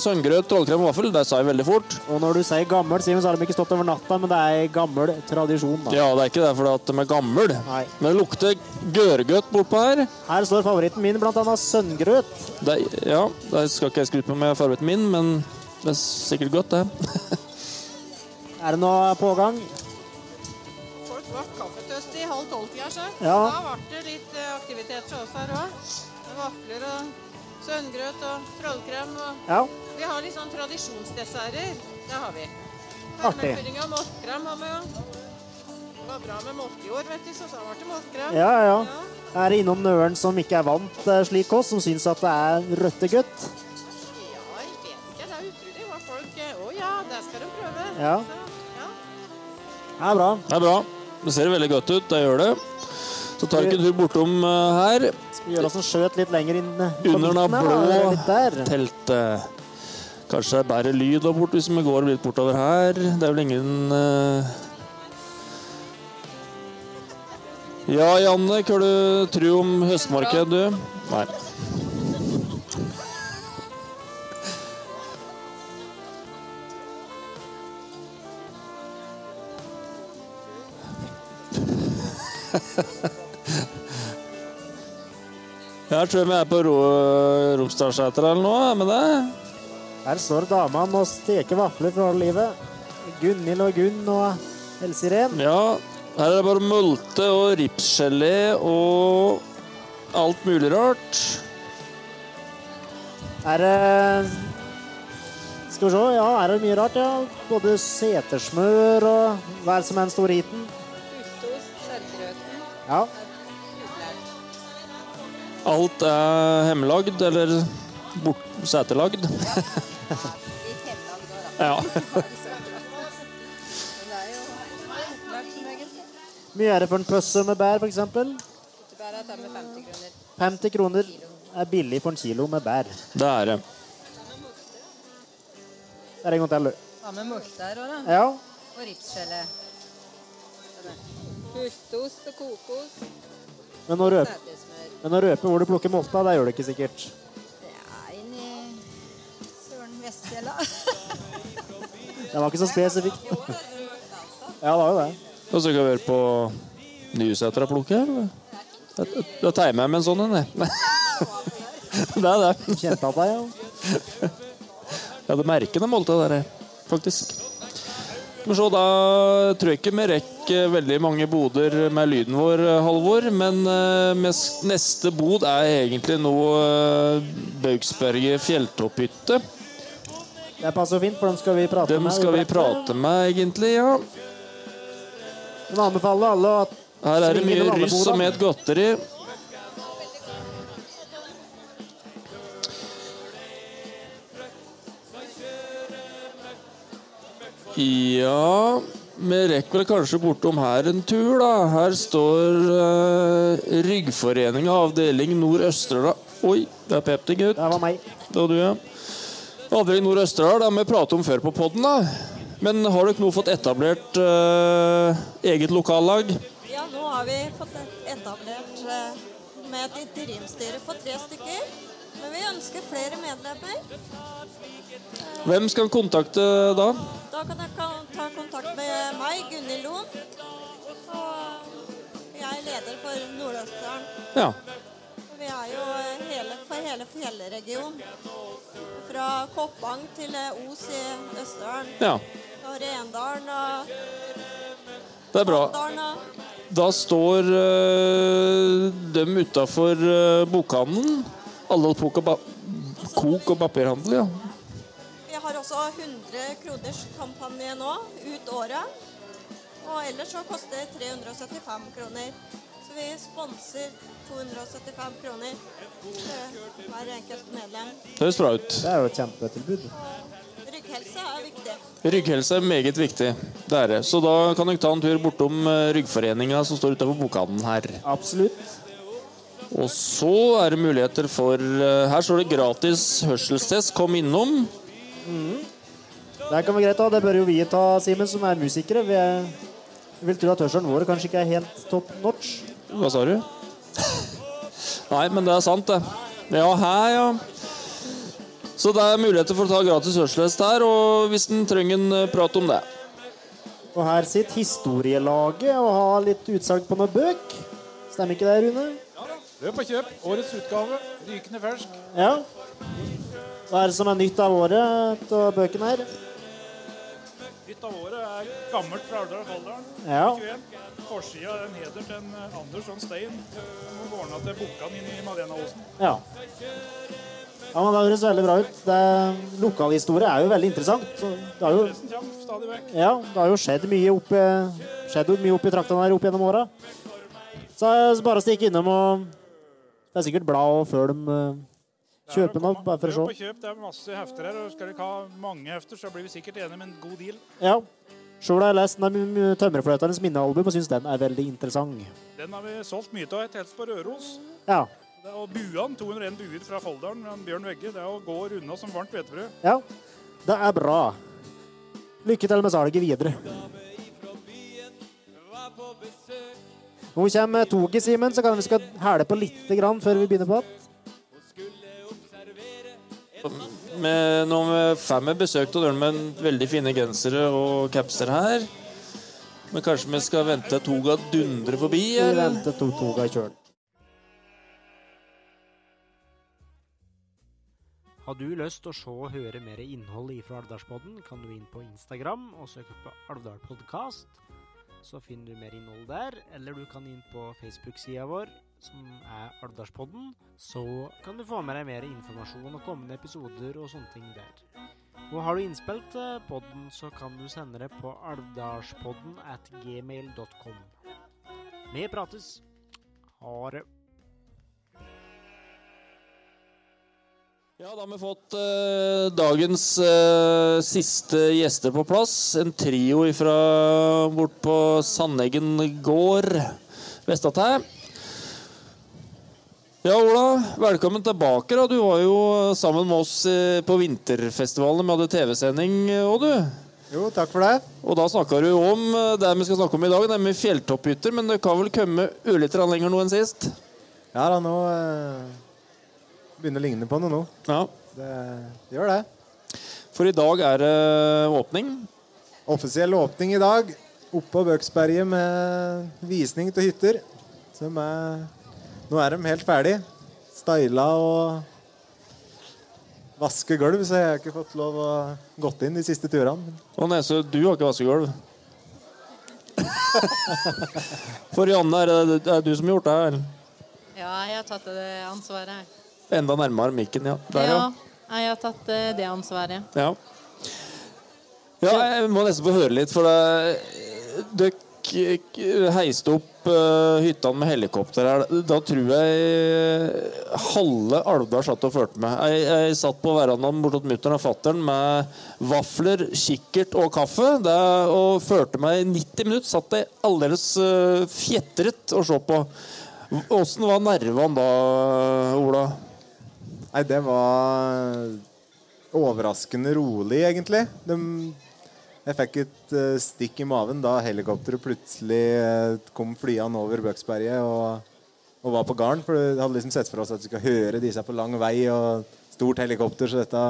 sønngrøt, trollkrem og vaffel. Det sa jeg veldig fort. Og når du sier gammel, Simen, så har de ikke stått over natta, men det er gammel tradisjon, da. Ja, det er ikke det fordi at de er gamle. Nei. Men det lukter gørrgodt bortpå her. Her står favoritten min, blant annet sønngrøt. Det, ja, det skal ikke jeg skryte på med favoritten min, men det er sikkert godt, det. [LAUGHS] Er det noe pågang? Folk ble kaffetøst i halv tolv-tida, så. Ja. Da ble det litt eh, aktivitet for oss her òg. Vafler og sønngrøt og trollkrem. Og Ja. vi har litt sånn tradisjonsdesserter. Det har vi. Artig. Hermefylling av moltkrem har vi jo. Det var bra med moltjord, vet du, så da ble det moltkrem. Ja, ja. Er det innom nøren som ikke er vant eh, slik oss, som syns at det er røttegutt? Ja. Det er bra. Det er bra. Det ser veldig godt ut. Det gjør det. Så tar vi en tur bortom eh, her. Skal vi gjøre oss en skjøt litt lenger inn eh, Under? Eller blå teltet. Kanskje det er bedre lyd der borte hvis vi går litt bortover her. Det er vel ingen eh, Ja, Janne, hva du tror om høstmarked, du? Nei. [LAUGHS] Her tror jeg vi er på Ro Romsdalsseter eller noe. Vi det? Her står damene og steker vafler for halve livet. Gunhild og Gunn og Else Irén. Ja, her er det bare multe og ripsgelé og alt mulig rart. Er det Skal vi se, ja, er det mye rart, ja. Både setersmør og hva er som er den store hiten? Ja. Alt er hjemmelagd eller da. [LAUGHS] Ja. Mye er det for en pøsse med bær, f.eks.? Tar 50 kroner. 50 kroner er billig for en kilo med bær. Det er det. Det er en gang til. Multer òg, da. Ja. Og ripsgelé. Hurtost og kokost. Men å røpe, men å røpe hvor du plukker molta, det gjør du ikke sikkert. Det er i Søren Vestfjella. Det var ikke så spesifikt. Ja, det var jo det. Og så kan vi høre på Nysetra plukke, eller? Da, tegner tar jeg med meg en sånn en, jeg. [LAUGHS] Det er det. Kjente at jeg, ja. [LAUGHS] Jeg hadde merket av måltid der, faktisk. Men så da tror jeg ikke vi rekker veldig mange boder med lyden vår, Halvor. Men eh, neste bod er egentlig nå uh, Baugsberget fjelltopphytte. Det passer fint, for dem skal vi prate Dem med. skal vi prate med, egentlig, ja. Men anbefaler alle at Her er det mye russ og med et godteri. Ja Vi rekker vel kanskje bortom her en tur, da. Her står uh, Ryggforeninga avdeling Nord-Østerdal. Oi, det er Pepti, gutt. Det var meg. Det var du, ja. Avdeling Nord-Østerdal, det har vi pratet om før på podden, da. Men har dere nå fått etablert uh, eget lokallag? Ja, nå har vi fått etablert uh, med et interimstyre på tre stykker. Men vi ønsker flere medlemmer. Hvem skal en kontakte da? Da kan jeg ta kontakt med meg, Gunhild Loen. Og jeg er leder for Nord-Østerdalen. Ja. Vi er jo eh, hele, for hele fjellregionen. Fra Koppang til eh, Os i Østerdalen. Ja. Og Rendalen og Det er bra. Da står øh, dem utafor øh, bokhandelen. Alle kok og, kok og papirhandel, ja. Vi har også 100 kroners kampanje nå, ut året. Og ellers så koster det 375 kroner. Så vi sponser 275 kroner hver enkelt medlem. Det Høres bra ut. Det er jo et kjempetilbud. Rygghelse er viktig. Rygghelse er meget viktig. Det er det. Så da kan dere ta en tur bortom uh, Ryggforeninga som står utafor bokhandelen her. Absolutt. Og så er det muligheter for uh, Her står det gratis hørselstest. Kom innom. Det kan være greit, da. Det bør jo vi ta, Simen, som er musikere. Vi, er, vi vil tro at hørselen vår kanskje ikke er helt top notch. Hva sa du? Nei, men det er sant, det. Ja, her, ja. Så det er muligheter for å ta gratis hørselstest her, og hvis en trenger en eh, prat om det. Og her sitter historielaget og har litt utsalg på noen bøk. Stemmer ikke det, Rune? Løp og kjøp. Årets utgave. Rykende fersk. Ja. Hva er det som er nytt av året av bøkene her? Nytt av året er gammelt fra Aurdal og Valldalen. Ja. 21. Forsida er en heder til en eh, Anders en Stein. Som går til Bukkan inn i Malena-åsen. Ja. Ja, men Det høres veldig bra ut. Det, lokalhistorie er jo veldig interessant. Det har jo, stadig vekk. ja, det har jo skjedd mye oppi, skjedd mye oppe i traktene her opp gjennom åra. Så er bare å stikke innom og Det er sikkert blad og før de eh, kjøper noe, bare for å og se. kjøp. Det er masse hefter her. og Skal du ikke ha mange hefter, så blir vi sikkert enige med en god deal. Ja. Sjøl har jeg lest Tømmerfløyternes minnealbum og syns den er veldig interessant. Den har vi solgt mye av, helt på Røros. Ja. Det er, og buene, 201 buer fra Folldalen, Bjørn Vegge, det er å gå unna som varmt hvetebrød. ja. Det er bra. Lykke til med salget videre. Nå kommer toget, Simen, så kan vi skal hæle på litt grann før vi begynner på igjen. Med, nå med fem er besøkt av med veldig fine gensere og capser her. Men kanskje vi skal vente til toga dundrer forbi? Vi Eller? venter to toga i kjølen. Har du lyst til å se og høre mer innhold fra Alvdalspodden, kan du inn på Instagram og søke på Alvdal podcast. Så finner du mer innhold der. Eller du kan inn på Facebook-sida vår, som er Alvdalspodden. Så kan du få med deg mer informasjon og kommende episoder og sånne ting der. Og har du innspill til podden, så kan du sende det på alvdalspodden at gmail.com. Vi prates. Ha det. Ja, da har vi fått eh, dagens eh, siste gjester på plass. En trio fra bort på Sandeggen gård, Vestatæ. Ja, Ola, velkommen tilbake. da. Du var jo sammen med oss eh, på vinterfestivalen. Vi hadde TV-sending òg, du. Jo, takk for det. Og da snakka du om eh, det vi skal snakke om i dag, nemlig fjelltopphytter. Men det kan vel komme ørlite lenger nå enn sist? Ja da, nå eh, begynner å ligne på noe nå. Ja. Det, det gjør det. For i dag er det åpning. Offisiell åpning i dag. Oppå Bøksberget med visning til hytter. Som er Nå er de helt ferdig. Styla og vaske gulv, så jeg har ikke fått lov å gått inn de siste turene. Og Nese, du har ikke vaskegulv? [LAUGHS] For Janne, er det, det er du som har gjort det? eller? Ja, jeg har tatt det ansvaret. Enda nærmere mikken, ja. Der, ja, ja. jeg har tatt eh, det ansvaret. Ja. ja, jeg må nesten få høre litt, for Dere heiste opp uh, hyttene med helikopter her. Da tror jeg halve Alvdal satt og fulgte med. Jeg, jeg satt på verandaen bortåt mutter'n og fatter'n med vafler, kikkert og kaffe det, og førte meg i 90 minutter. Satt jeg aldeles fjetret og så på. Åssen var nervene da, Ola? Nei, det var overraskende rolig, egentlig. De, jeg fikk et uh, stikk i maven da helikopteret plutselig uh, kom flyende over Bøksberget og, og var på garn. For vi hadde liksom sett for oss at vi skal høre disse på lang vei og stort helikopter, så dette,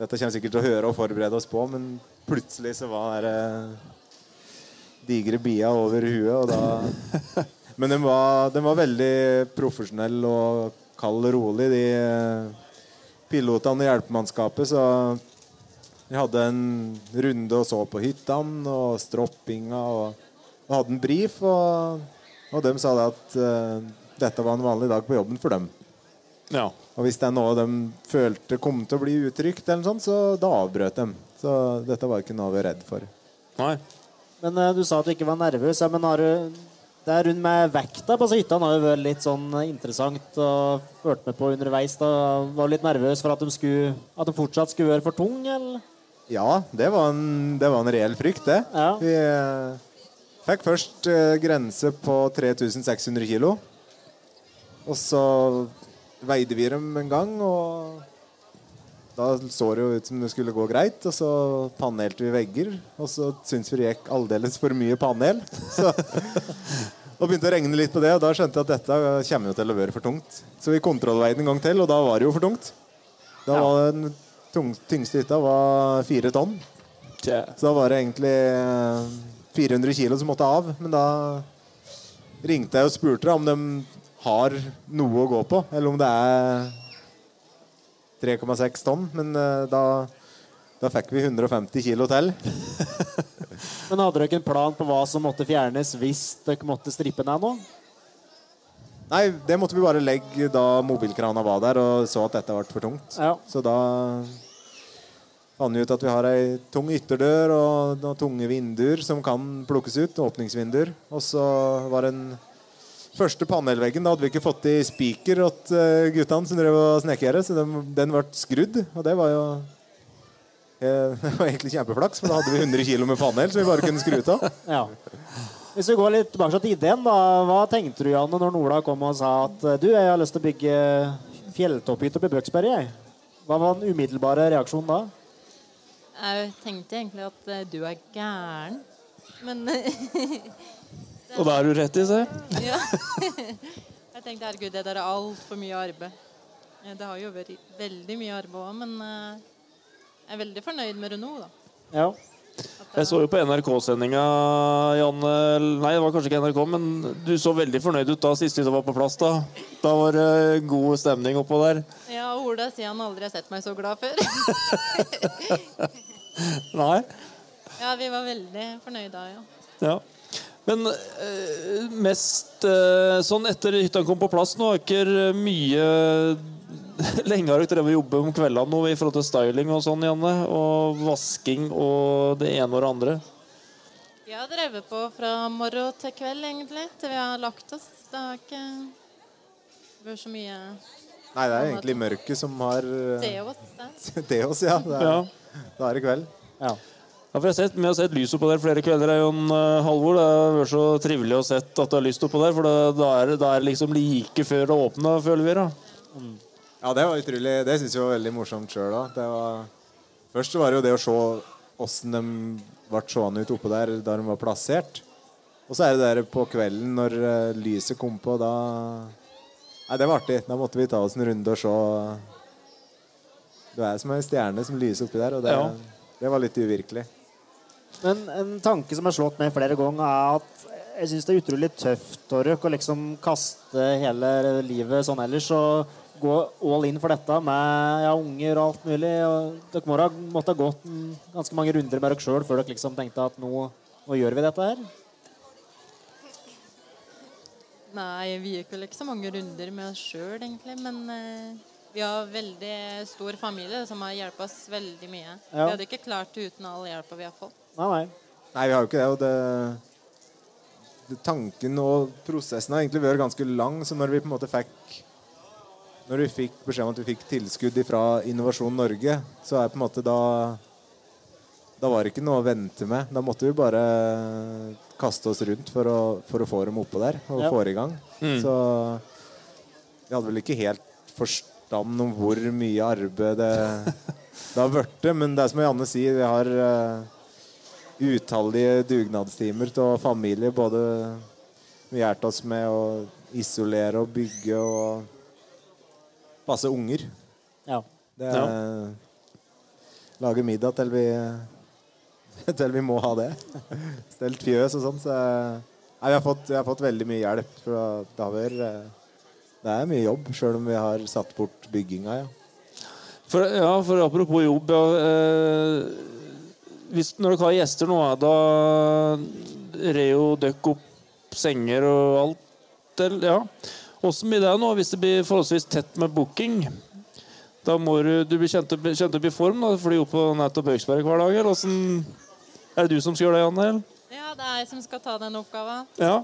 dette kommer sikkert til å høre og forberede oss på. Men plutselig så var det digre bia over huet, og da [LAUGHS] Men den var, den var veldig profesjonell og kald og rolig, de eh, pilotene i hjelpemannskapet. Så vi hadde en runde og så på hyttene og stroppinga og, og hadde en brief. Og, og de sa det at uh, dette var en vanlig dag på jobben for dem. Ja. Og hvis det er noe de følte kom til å bli utrygt, eller noe sånt, så da avbrøt de. Så dette var ikke noe vi var redd for. Nei. Men uh, du sa at du ikke var nervøs. Ja, men har du det er rundt med vekta på hytta har jo vært litt sånn interessant og ført med på underveis. da Var litt nervøs for at de, skulle, at de fortsatt skulle være for tung, eller? Ja, det var en, det var en reell frykt, det. Vi eh, fikk først eh, grense på 3600 kilo. Og så veide vi dem en gang, og da så det jo ut som det skulle gå greit. Og så panelte vi vegger, og så syntes vi det gikk aldeles for mye panel. [LAUGHS] Så og begynte å regne litt på det, og da skjønte jeg at dette kommer til å være for tungt. Så vi kontrollveide en gang til, og da var det jo for tungt. Da Ja. var den tung, tyngste hytta var fire tonn. Tja. Så da var det egentlig eh, 400 kilo som måtte av. Men da ringte jeg og spurte om de har noe å gå på, eller om det er 3,6 tonn. Men eh, da, da fikk vi 150 kilo til. [LAUGHS] Men hadde dere en plan på hva som måtte fjernes hvis dere måtte strippe ned nå? Nei, det måtte vi bare legge da mobilkrana var der og så at dette ble for tungt. Ja. Så da fant vi ut at vi har ei tung ytterdør og noen tunge vinduer som kan plukkes ut. Åpningsvinduer. Og så var den første panelveggen Da hadde vi ikke fått i spiker til eh, guttene som drev og snekret, så den, den ble skrudd. Og det var jo [LAUGHS] det var egentlig kjempeflaks, for da hadde vi 100 kg med panel som vi bare kunne skru ut av. [LAUGHS] Ja. Hvis vi går litt tilbake til ideen, da. Hva tenkte du, Janne, når Ola kom og sa at du, jeg har lyst til å bygge fjelltopphytte i Bøksberg? jeg?» Hva var den umiddelbare reaksjonen da? Jeg tenkte egentlig at eh, du er gæren, men [LAUGHS] Og da er du rett i, se. Ja. Jeg tenkte herregud, det der er altfor mye arbeid. Eh, Det har jo vært veldig mye arbeid òg, men eh, jeg er veldig fornøyd med Renault, da. Ja. Jeg så jo på NRK-sendinga, Janne Nei, det var kanskje ikke NRK, men du så veldig fornøyd ut da sist du var på plass. Da Da var det god stemning oppå der. Ja, Ola sier han aldri har sett meg så glad før. [LAUGHS] Nei? Ja, vi var veldig fornøyde da, ja. Ja. Men eh, mest eh, sånn etter hytta kom på plass nå, har ikke mye [LAUGHS] Lenge har dere drevet og jobbet om kveldene nå i forhold til styling og sånn, Janne? Og vasking og det ene og det andre? Vi har drevet på fra morgen til kveld, egentlig, til vi har lagt oss. Det har ikke vært så mye Nei, det er egentlig mørket som har eh, oss. det. oss, [LAUGHS] ja. Det er, Da er det kveld. Ja. Ja, for jeg har sett, Vi har sett lys oppå der flere kvelder. Jon uh, Halvor. Det har vært så trivelig å sett at det er lyst oppå der. For da, er, det- er det liksom like før det åpner, føler vi. da. Ja, det var utrolig Det syns jeg var veldig morsomt sjøl òg. Først var det jo det å se åssen de ble seende ut oppå der da de var plassert. Og så er det der på kvelden når eh, lyset kom på, da Nei, det var artig. Da måtte vi ta oss en runde og se. Det er som ei stjerne som lyser oppi der, og det, Ja. det var litt uvirkelig. Men en tanke som har slått meg flere ganger, er at jeg syns det er utrolig tøft, Toruk, å liksom kaste hele livet sånn ellers og gå all in for dette med ja, unger og alt mulig. Og dere må ha måtte ha gått ganske mange runder med dere sjøl før dere liksom tenkte at nå, nå gjør vi dette her. Nei, vi gikk vel ikke så mange runder med oss sjøl, egentlig. Men eh, vi har veldig stor familie som har hjulpet oss veldig mye. Ja. Vi hadde ikke klart det uten all hjelpa vi har fått. Nei, nei. Nei, vi har jo ikke det. Og det, det tanken og prosessen har egentlig vært ganske lang. Så når vi på en måte fikk Når vi fikk beskjed om at vi fikk tilskudd fra Innovasjon Norge, så er på en måte da Da var det ikke noe å vente med. Da måtte vi bare kaste oss rundt for å, for å få dem oppå der og Ja. få det i gang. Mm. Så vi hadde vel ikke helt forstand om hvor mye arbeid det, det har blitt. Men det er som Janne sier, vi har uh, utallige dugnadstimer til familie. Både vi hjalp oss med å isolere og bygge og passe unger. Ja. Det er, Lage middag til vi [LAUGHS] til vi må ha det. [LAUGHS] Stelt fjøs og sånn. Så nei, vi, har fått, vi har fått veldig mye hjelp. For det, har vært, det er mye jobb, sjøl om vi har satt bort bygginga. Ja. For, ja, for apropos jobb ja, eh, hvis, Når dere har gjester nå, da rer jo dere opp senger og alt. eller- Ja. Åssen blir det nå hvis det blir forholdsvis tett med booking? Da må du, du bli kjent opp, kjent opp i form? da, Fly opp på nettopp Høgsberg hver dag? Eller hvordan, er det du som skal gjøre det, Janne? eller? Ja, det er jeg som skal ta den oppgaven. Ja.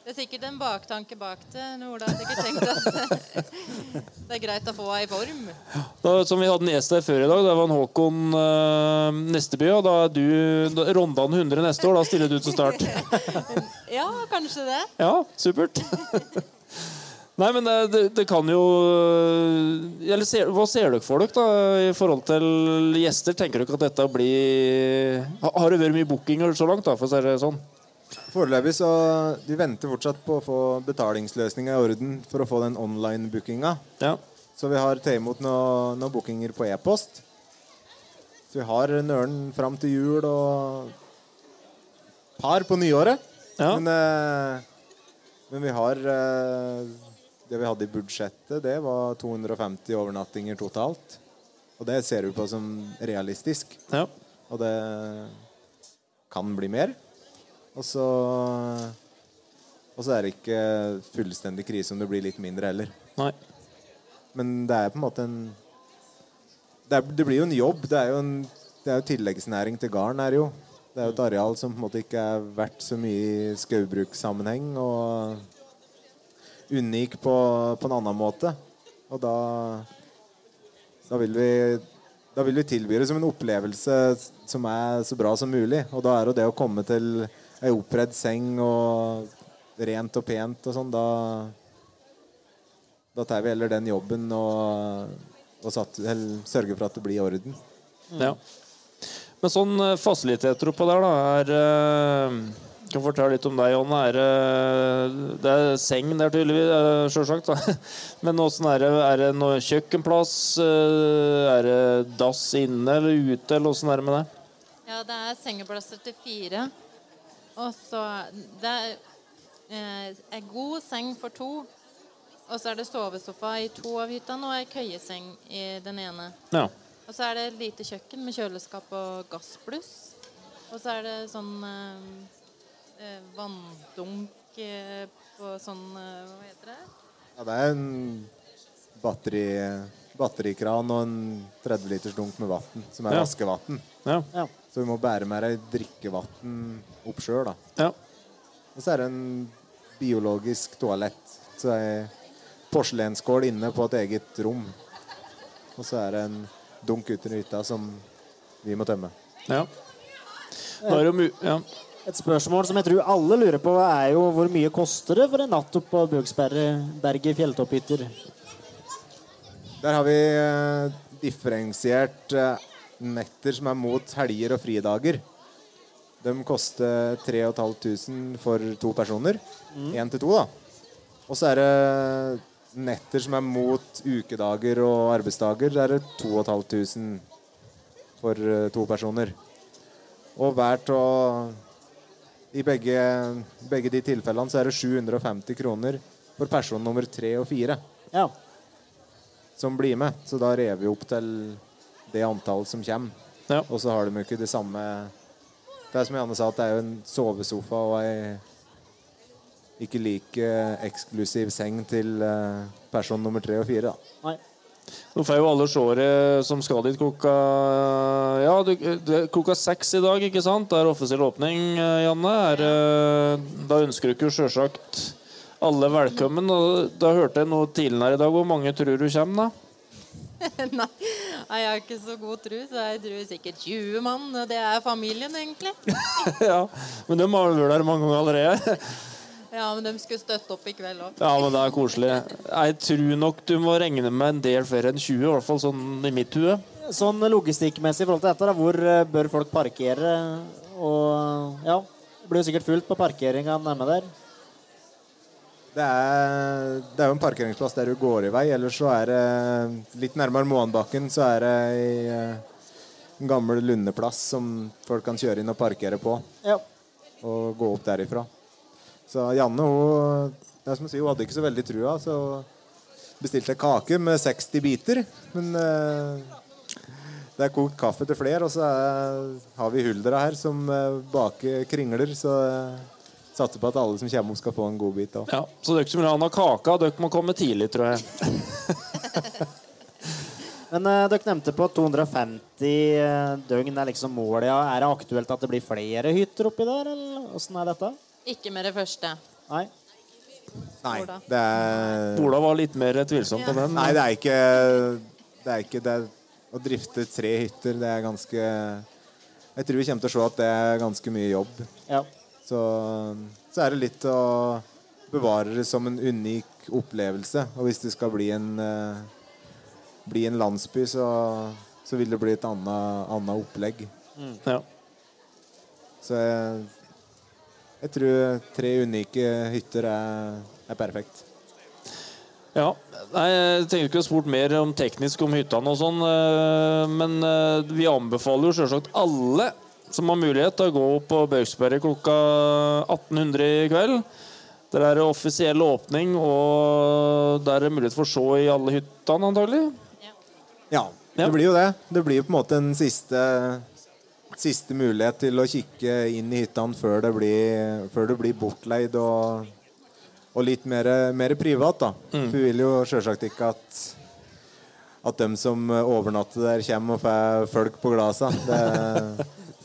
Det er sikkert en baktanke bak det. Ola har sikkert tenkt at [LAUGHS] det er greit å få henne i form. Da, som vi hadde en gjest her før i dag, det var en Håkon øh, Nesteby. Og da er du da, Rondan 100 neste år. Da stiller du til start. [LAUGHS] Ja, kanskje det. Ja, supert. [LAUGHS] Nei, men det, det, det kan jo øh, eller ser, Hva ser dere for dere da i forhold til gjester? Tenker dere at dette blir Har det vært mye bookinger så langt? da, for å si det sånn? Foreløpig så De venter fortsatt på å få betalingsløsninga i orden for å få den online-bookinga. Ja. Så vi har tatt imot noen noe bookinger på e-post. Så vi har nøren fram til jul og par på nyåret. Men, eh, men vi har eh, Det vi hadde i budsjettet, det var 250 overnattinger totalt. Og det ser vi på som realistisk. Ja. Og det kan bli mer. Og så Og så er det ikke fullstendig krise om det blir litt mindre heller. Nei. Men det er på en måte en Det, er, det blir jo en jobb. Det er jo en det er jo tilleggsnæring til garn. Er jo. Det er jo et areal som på en måte ikke er verdt så mye i skogbrukssammenheng. Og unik på, på en annen måte. Og da da vil vi da vil vi tilby det som en opplevelse som er så bra som mulig. Og da er jo det å komme til ei oppredd seng og rent og pent og sånn, da Da tar vi heller den jobben og, og satt, sørger for at det blir i orden. Ja. Men sånn eh, fasiliteter oppå der, da, er eh, kan fortelle litt om deg, Jonne. Er, eh, det er seng der, tydeligvis, selvsagt. sjølsagt. [LAUGHS] Men åssen er det? Er det noe kjøkkenplass? Eh, Er det dass inne eller ute, eller åssen er det med det? Ja, det er sengeplasser til fire. Og så Det er eh, en god seng for to. Og så er det sovesofa i to av hyttene og ei køyeseng i den ene. Ja. Og så er det et lite kjøkken med kjøleskap og gassbluss. Og så er det sånn eh, eh, vanndunk eh, på sånn eh, Hva heter det? Ja, det er en batteri, batterikran og en 30 liters dunk med vann, som er Ja. vaskevann. Ja. Så vi må bære med deg drikkevann opp sjøl, da. Ja. Og så er det en biologisk toalett. Så er det porselensskål inne på et eget rom. Og så er det en dunk uten hytta som vi må tømme. Ja. Nå er det jo mu ja. Et spørsmål som jeg tror alle lurer på, er jo hvor mye koster det for en natt opp på Bøgsberget fjelltopphytter? Der har vi eh, differensiert eh, netter som er mot helger og fridager. De koster 3500 for to personer. Mm. Én til to, da. Og så er det netter som er mot ukedager og arbeidsdager. Der er det 2500 for eh, to personer. Og hver av I begge, begge de tilfellene så er det 750 kroner for person nummer tre og fire Ja. som blir med. Så da rever vi opp til det antallet som kommer. Og så har de jo ikke det samme Det er som Janne sa, at det er jo en sovesofa og ei ikke like eksklusiv seng til eh, person nummer tre og fire. da. Nei. Nå får jo alle seere som skal dit klokka Ja, du, det klokka seks i dag, ikke sant? Det er offisiell åpning, eh, Janne. Er, eh, da ønsker du ikke sjølsagt alle velkommen. Og da hørte jeg noe tidligere i dag. Hvor mange tror du kommer, da? [LAUGHS] Nei, jeg har ikke så god tru, så jeg tror sikkert 20 mann. Og det er familien, egentlig. [LAUGHS] ja, Men de har vært der mange ganger allerede. [LAUGHS] Ja, men de skulle støtte opp i kveld òg. Ja, men det er koselig. Jeg tror nok du må regne med en del flere enn 20, i hvert fall sånn i mitt hue. Sånn logistikkmessig i forhold til dette, da, hvor eh, bør folk parkere? Og ja, det blir jo sikkert fullt på parkeringa nærme der. Det er, det er jo en parkeringsplass der du går i vei. Ellers så er det litt nærmere Moanbakken så er det eh, en gammel lundeplass som folk kan kjøre inn og parkere på. Ja. Og gå opp derifra. Så Janne hun, det er som å si, hun hadde ikke så veldig trua, så bestilte jeg kake med 60 biter. Men eh, det er kokt kaffe til flere, og så er, har vi Huldra her som eh, baker kringler. Så eh, satser på at alle som kommer opp, skal få en god bit. også. Ja, Så dere som vil ha noe kake, dere må komme tidlig, tror jeg. [LAUGHS] Men eh, dere nevnte på 250 eh, døgn er liksom målet. Ja. Er det aktuelt at det blir flere hytter oppi der, eller åssen er dette? Ikke med det første. Nei. Nei, det er Ola var litt mer tvilsom på den. Nei, det er ikke Det er ikke det er, Å drifte tre hytter, det er ganske Jeg tror vi kommer til å se at det er ganske mye jobb. Ja. Så, så er det litt å bevare det som en unik opplevelse. Og hvis det skal bli en eh, bli en landsby, så, så vil det bli et annet, annet opplegg. Mm. Ja. Så jeg, jeg tror tre unike hytter er, er perfekt. Ja. Nei, jeg tenkte ikke å spurt mer om teknisk om hyttene og sånn, eh, men eh, vi anbefaler jo selvsagt alle som har mulighet til å gå på Bøksberget klokka 1800 i kveld. Der er det offisiell åpning, og der er det mulighet for å se i alle hyttene, antagelig. Ja, det blir jo det. Det blir jo på en måte en siste, siste mulighet til å kikke inn i hyttene før det blir, før det blir bortleid og, og litt mer, mer privat. da. Mm. Vi vil jo selvsagt ikke at at dem som overnatter der, kommer og får folk på glasa. Det,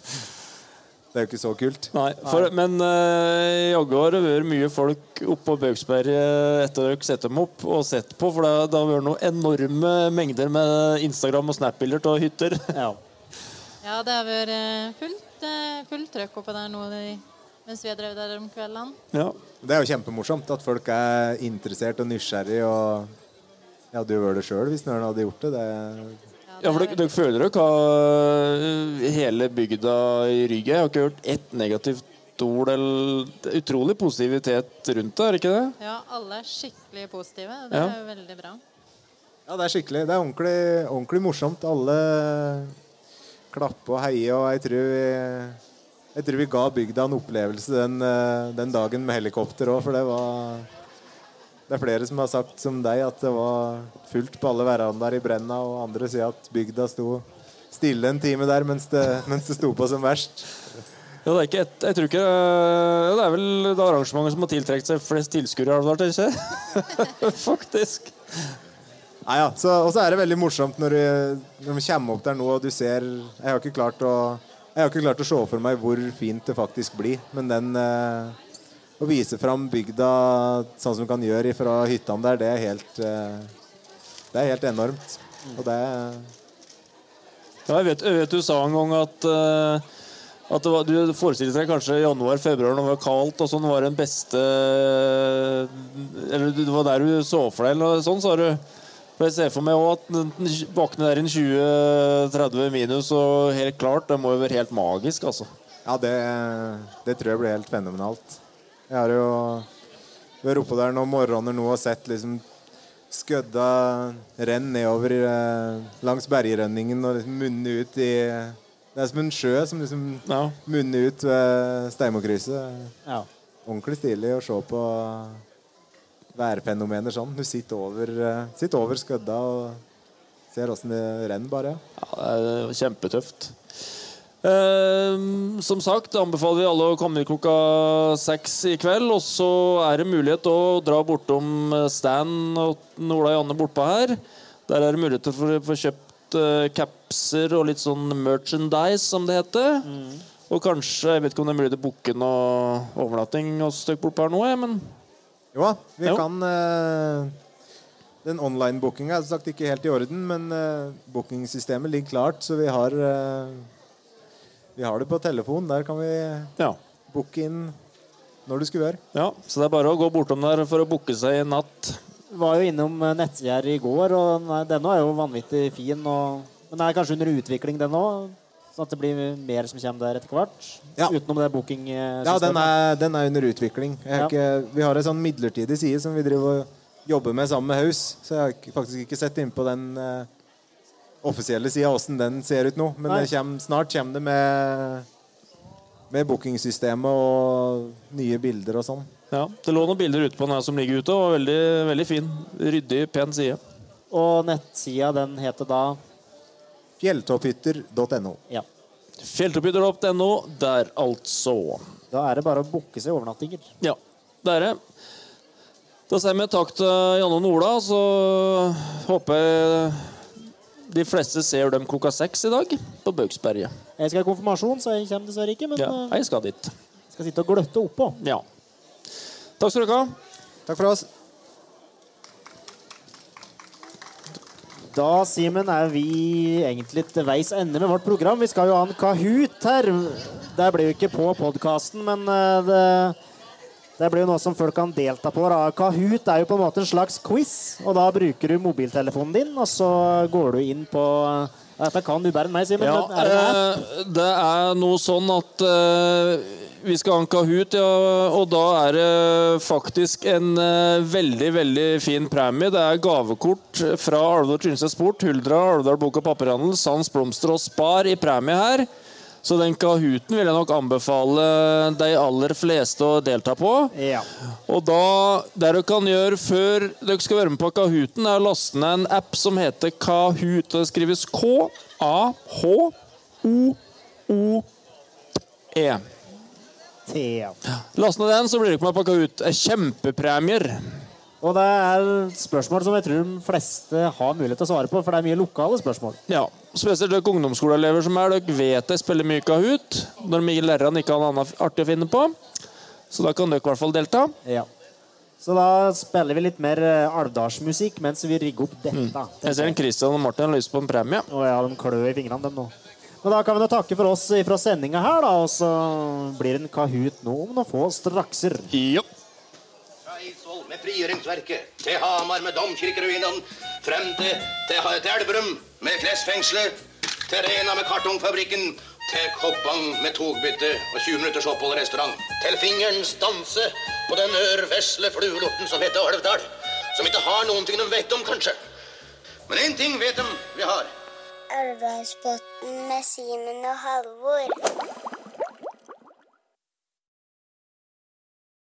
[LAUGHS] det er jo ikke så kult. Nei, for, men uh, jaggu har det vært mye folk oppå på Bøksberget etter at dere setter dem opp og sett på, for det, det har vært noen enorme mengder med Instagram- og Snap-bilder av hytter. Ja. [LAUGHS] Ja, det har vært eh, fullt, eh, fullt trøkk oppe der nå de, mens vi har drevet der om kveldene. Ja. Det er jo kjempemorsomt at folk er interessert og nysgjerrig. Og jeg hadde jo vært det sjøl hvis noen hadde gjort det. det Ja, for dere, dere føler dere har eh, hele bygda i ryggen. Jeg har ikke hørt ett negativt ord eller er Utrolig positivitet rundt det, er det ikke det? Ja, alle er skikkelig positive. Det er jo veldig bra. Ja, det er skikkelig. Det er ordentlig, ordentlig morsomt. Alle klapper og heier, og jeg tror vi, jeg tror vi ga bygda en opplevelse den, eh, den dagen med helikopter òg, for det var Det er flere som har sagt som deg at det var fullt på alle verandaer i Brenna, og andre sier at bygda sto stille en time der mens det, mens det sto på som verst. Ja, det er ikke et, jeg tror ikke Det er vel det arrangementet som har tiltrukket seg flest tilskuere, har det vært, [LAUGHS] ikke Faktisk. Nei, ja. så, og så er det veldig morsomt når du, når du kommer opp der nå og du ser Jeg har ikke klart å Jeg har ikke klart å se for meg hvor fint det faktisk blir. Men den eh, Å vise fram bygda sånn som du kan gjøre fra hyttene der, det er helt eh, Det er helt enormt. Og det Ja, jeg vet, jeg vet du sa en gang at eh, at var, Du forestilte deg kanskje januar-februar når det var kaldt, og sånn var den beste Eller det var der du så for deg, eller sånn, sa du. For Jeg ser for meg også at våkne der i en 20-30 minus, og helt klart, det må jo være helt magisk, altså. Ja, det, det tror jeg blir helt fenomenalt. Jeg har jo vært oppe der noen morgener nå og sett liksom skødda renn nedover eh, langs bergrønningen og liksom munne ut i, Det er som en sjø som liksom munner ut ved Steimokrysset. Ja. Ordentlig stilig å se på værfenomener sånn. Du sitter over, eh, sitter over skødda og ser åssen det renner, bare. Ja, det er kjempetøft. Eh, som sagt anbefaler vi alle å komme klokka seks i kveld. Og så er det mulighet å dra bortom Stan og Ola Janne bortpå her. Der er det mulighet for å få kjøpt uh, capser og litt sånn merchandise, som det heter. Og kanskje, jeg vet ikke om det er mulig å booke noe overnatting hos dere bortpå her nå, men Jo da, vi Jo. kan uh, Den online-bookinga er som sagt ikke helt i orden, men uh, bookingsystemet ligger klart, så vi har uh, Vi har det på telefon. Der kan vi booke inn når du skulle være. Ja, så det er bare å gå bortom der for å booke seg i natt. Var jo innom nettsida i går, og denne er jo vanvittig fin. Og, men den er kanskje under utvikling, den òg? Sånn at det blir mer som kommer der etter hvert? Utenom det booking-systemet? Ja, den er, den er under utvikling. Jeg har Ja. ikke, vi har en sånn midlertidig side som vi driver og jobber med sammen med Haus. Så jeg har faktisk ikke sett innpå den eh, offisielle sida åssen den ser ut nå. Men det kommer, snart kommer det med, med bookingsystemet og nye bilder og sånn. Ja, Det lå noen bilder ute på den her som ligger ute, og veldig, veldig fin. Ryddig, pen side. Og nettsida den heter da Fjelltopphytter.no. Ja. Fjelltopphytter.no der, altså. Da er det bare å booke seg overnattinger. Ja, det er det. Da sier vi takk til Janne og Ola, så håper jeg de fleste ser dem klokka seks i dag på Bøgsberget. Jeg skal ha konfirmasjon, så jeg kommer dessverre ikke. Men Ja, eh, jeg skal dit. skal sitte og gløtte oppå. Ja. Takk skal dere ha. Takk for oss. Da, Simen, er vi egentlig til veis ende med vårt program. Vi skal jo ha en Kahoot her. Det blir jo ikke på podkasten, men eh, det, det blir jo noe som folk kan delta på. Da. Kahoot er jo på en måte en slags quiz, og da bruker du mobiltelefonen din, og så går du inn på Dette kan du bedre enn meg, Simen. Ja, det eh, det er noe sånn at eh, vi skal ha en Kahoot, ja, og da er det faktisk en eh, veldig veldig fin premie. Det er gavekort fra Alvdal Tynset Sport, Huldra, Alvdal Bok og Papirhandel, Sans Blomster og Spar i premie her. Så den Kahooten vil jeg nok anbefale de aller fleste å delta på. Ja. Og da, det dere kan gjøre før dere skal være med på Kahooten, er å laste ned en app som heter Kahoot. Det skrives K-A-H-O-O-E. Thea. Last ned den, så blir dere med på. Det er Kjempepremier. Og det er spørsmål som jeg tror de fleste har mulighet til å svare på, for det er mye lokale spørsmål. Ja, Spesielt dere ungdomsskoleelever som er, dere vet jeg spiller mye Kahoot. Når de lærerne ikke har noe annet artig å finne på. Så da kan dere i hvert fall delta. Ja. Så da spiller vi litt mer eh, alvdalsmusikk mens vi rigger opp dette. Jeg ser en Christian og Martin har lyst på en premie. Å ja, de klør i fingrene, dem nå. Men da kan vi nå takke for oss fra sendinga her, da. Og så blir det en Kahoot nå om noen få strakser. Ja. Fra Eidsvoll med frigjøringsverket, til Hamar med domkirkeruinene, frem til, til, til Elverum med klesfengselet, til Rena med kartongfabrikken, til Koppang med togbytte og 20 minutters opphold i restaurant, til fingerens danse på den ørvesle fluelorten som heter Alvdal, som ikke har noen ting de vet om, kanskje. Men én ting vet de vi har. Alvdalsbotn med Simen og Halvor.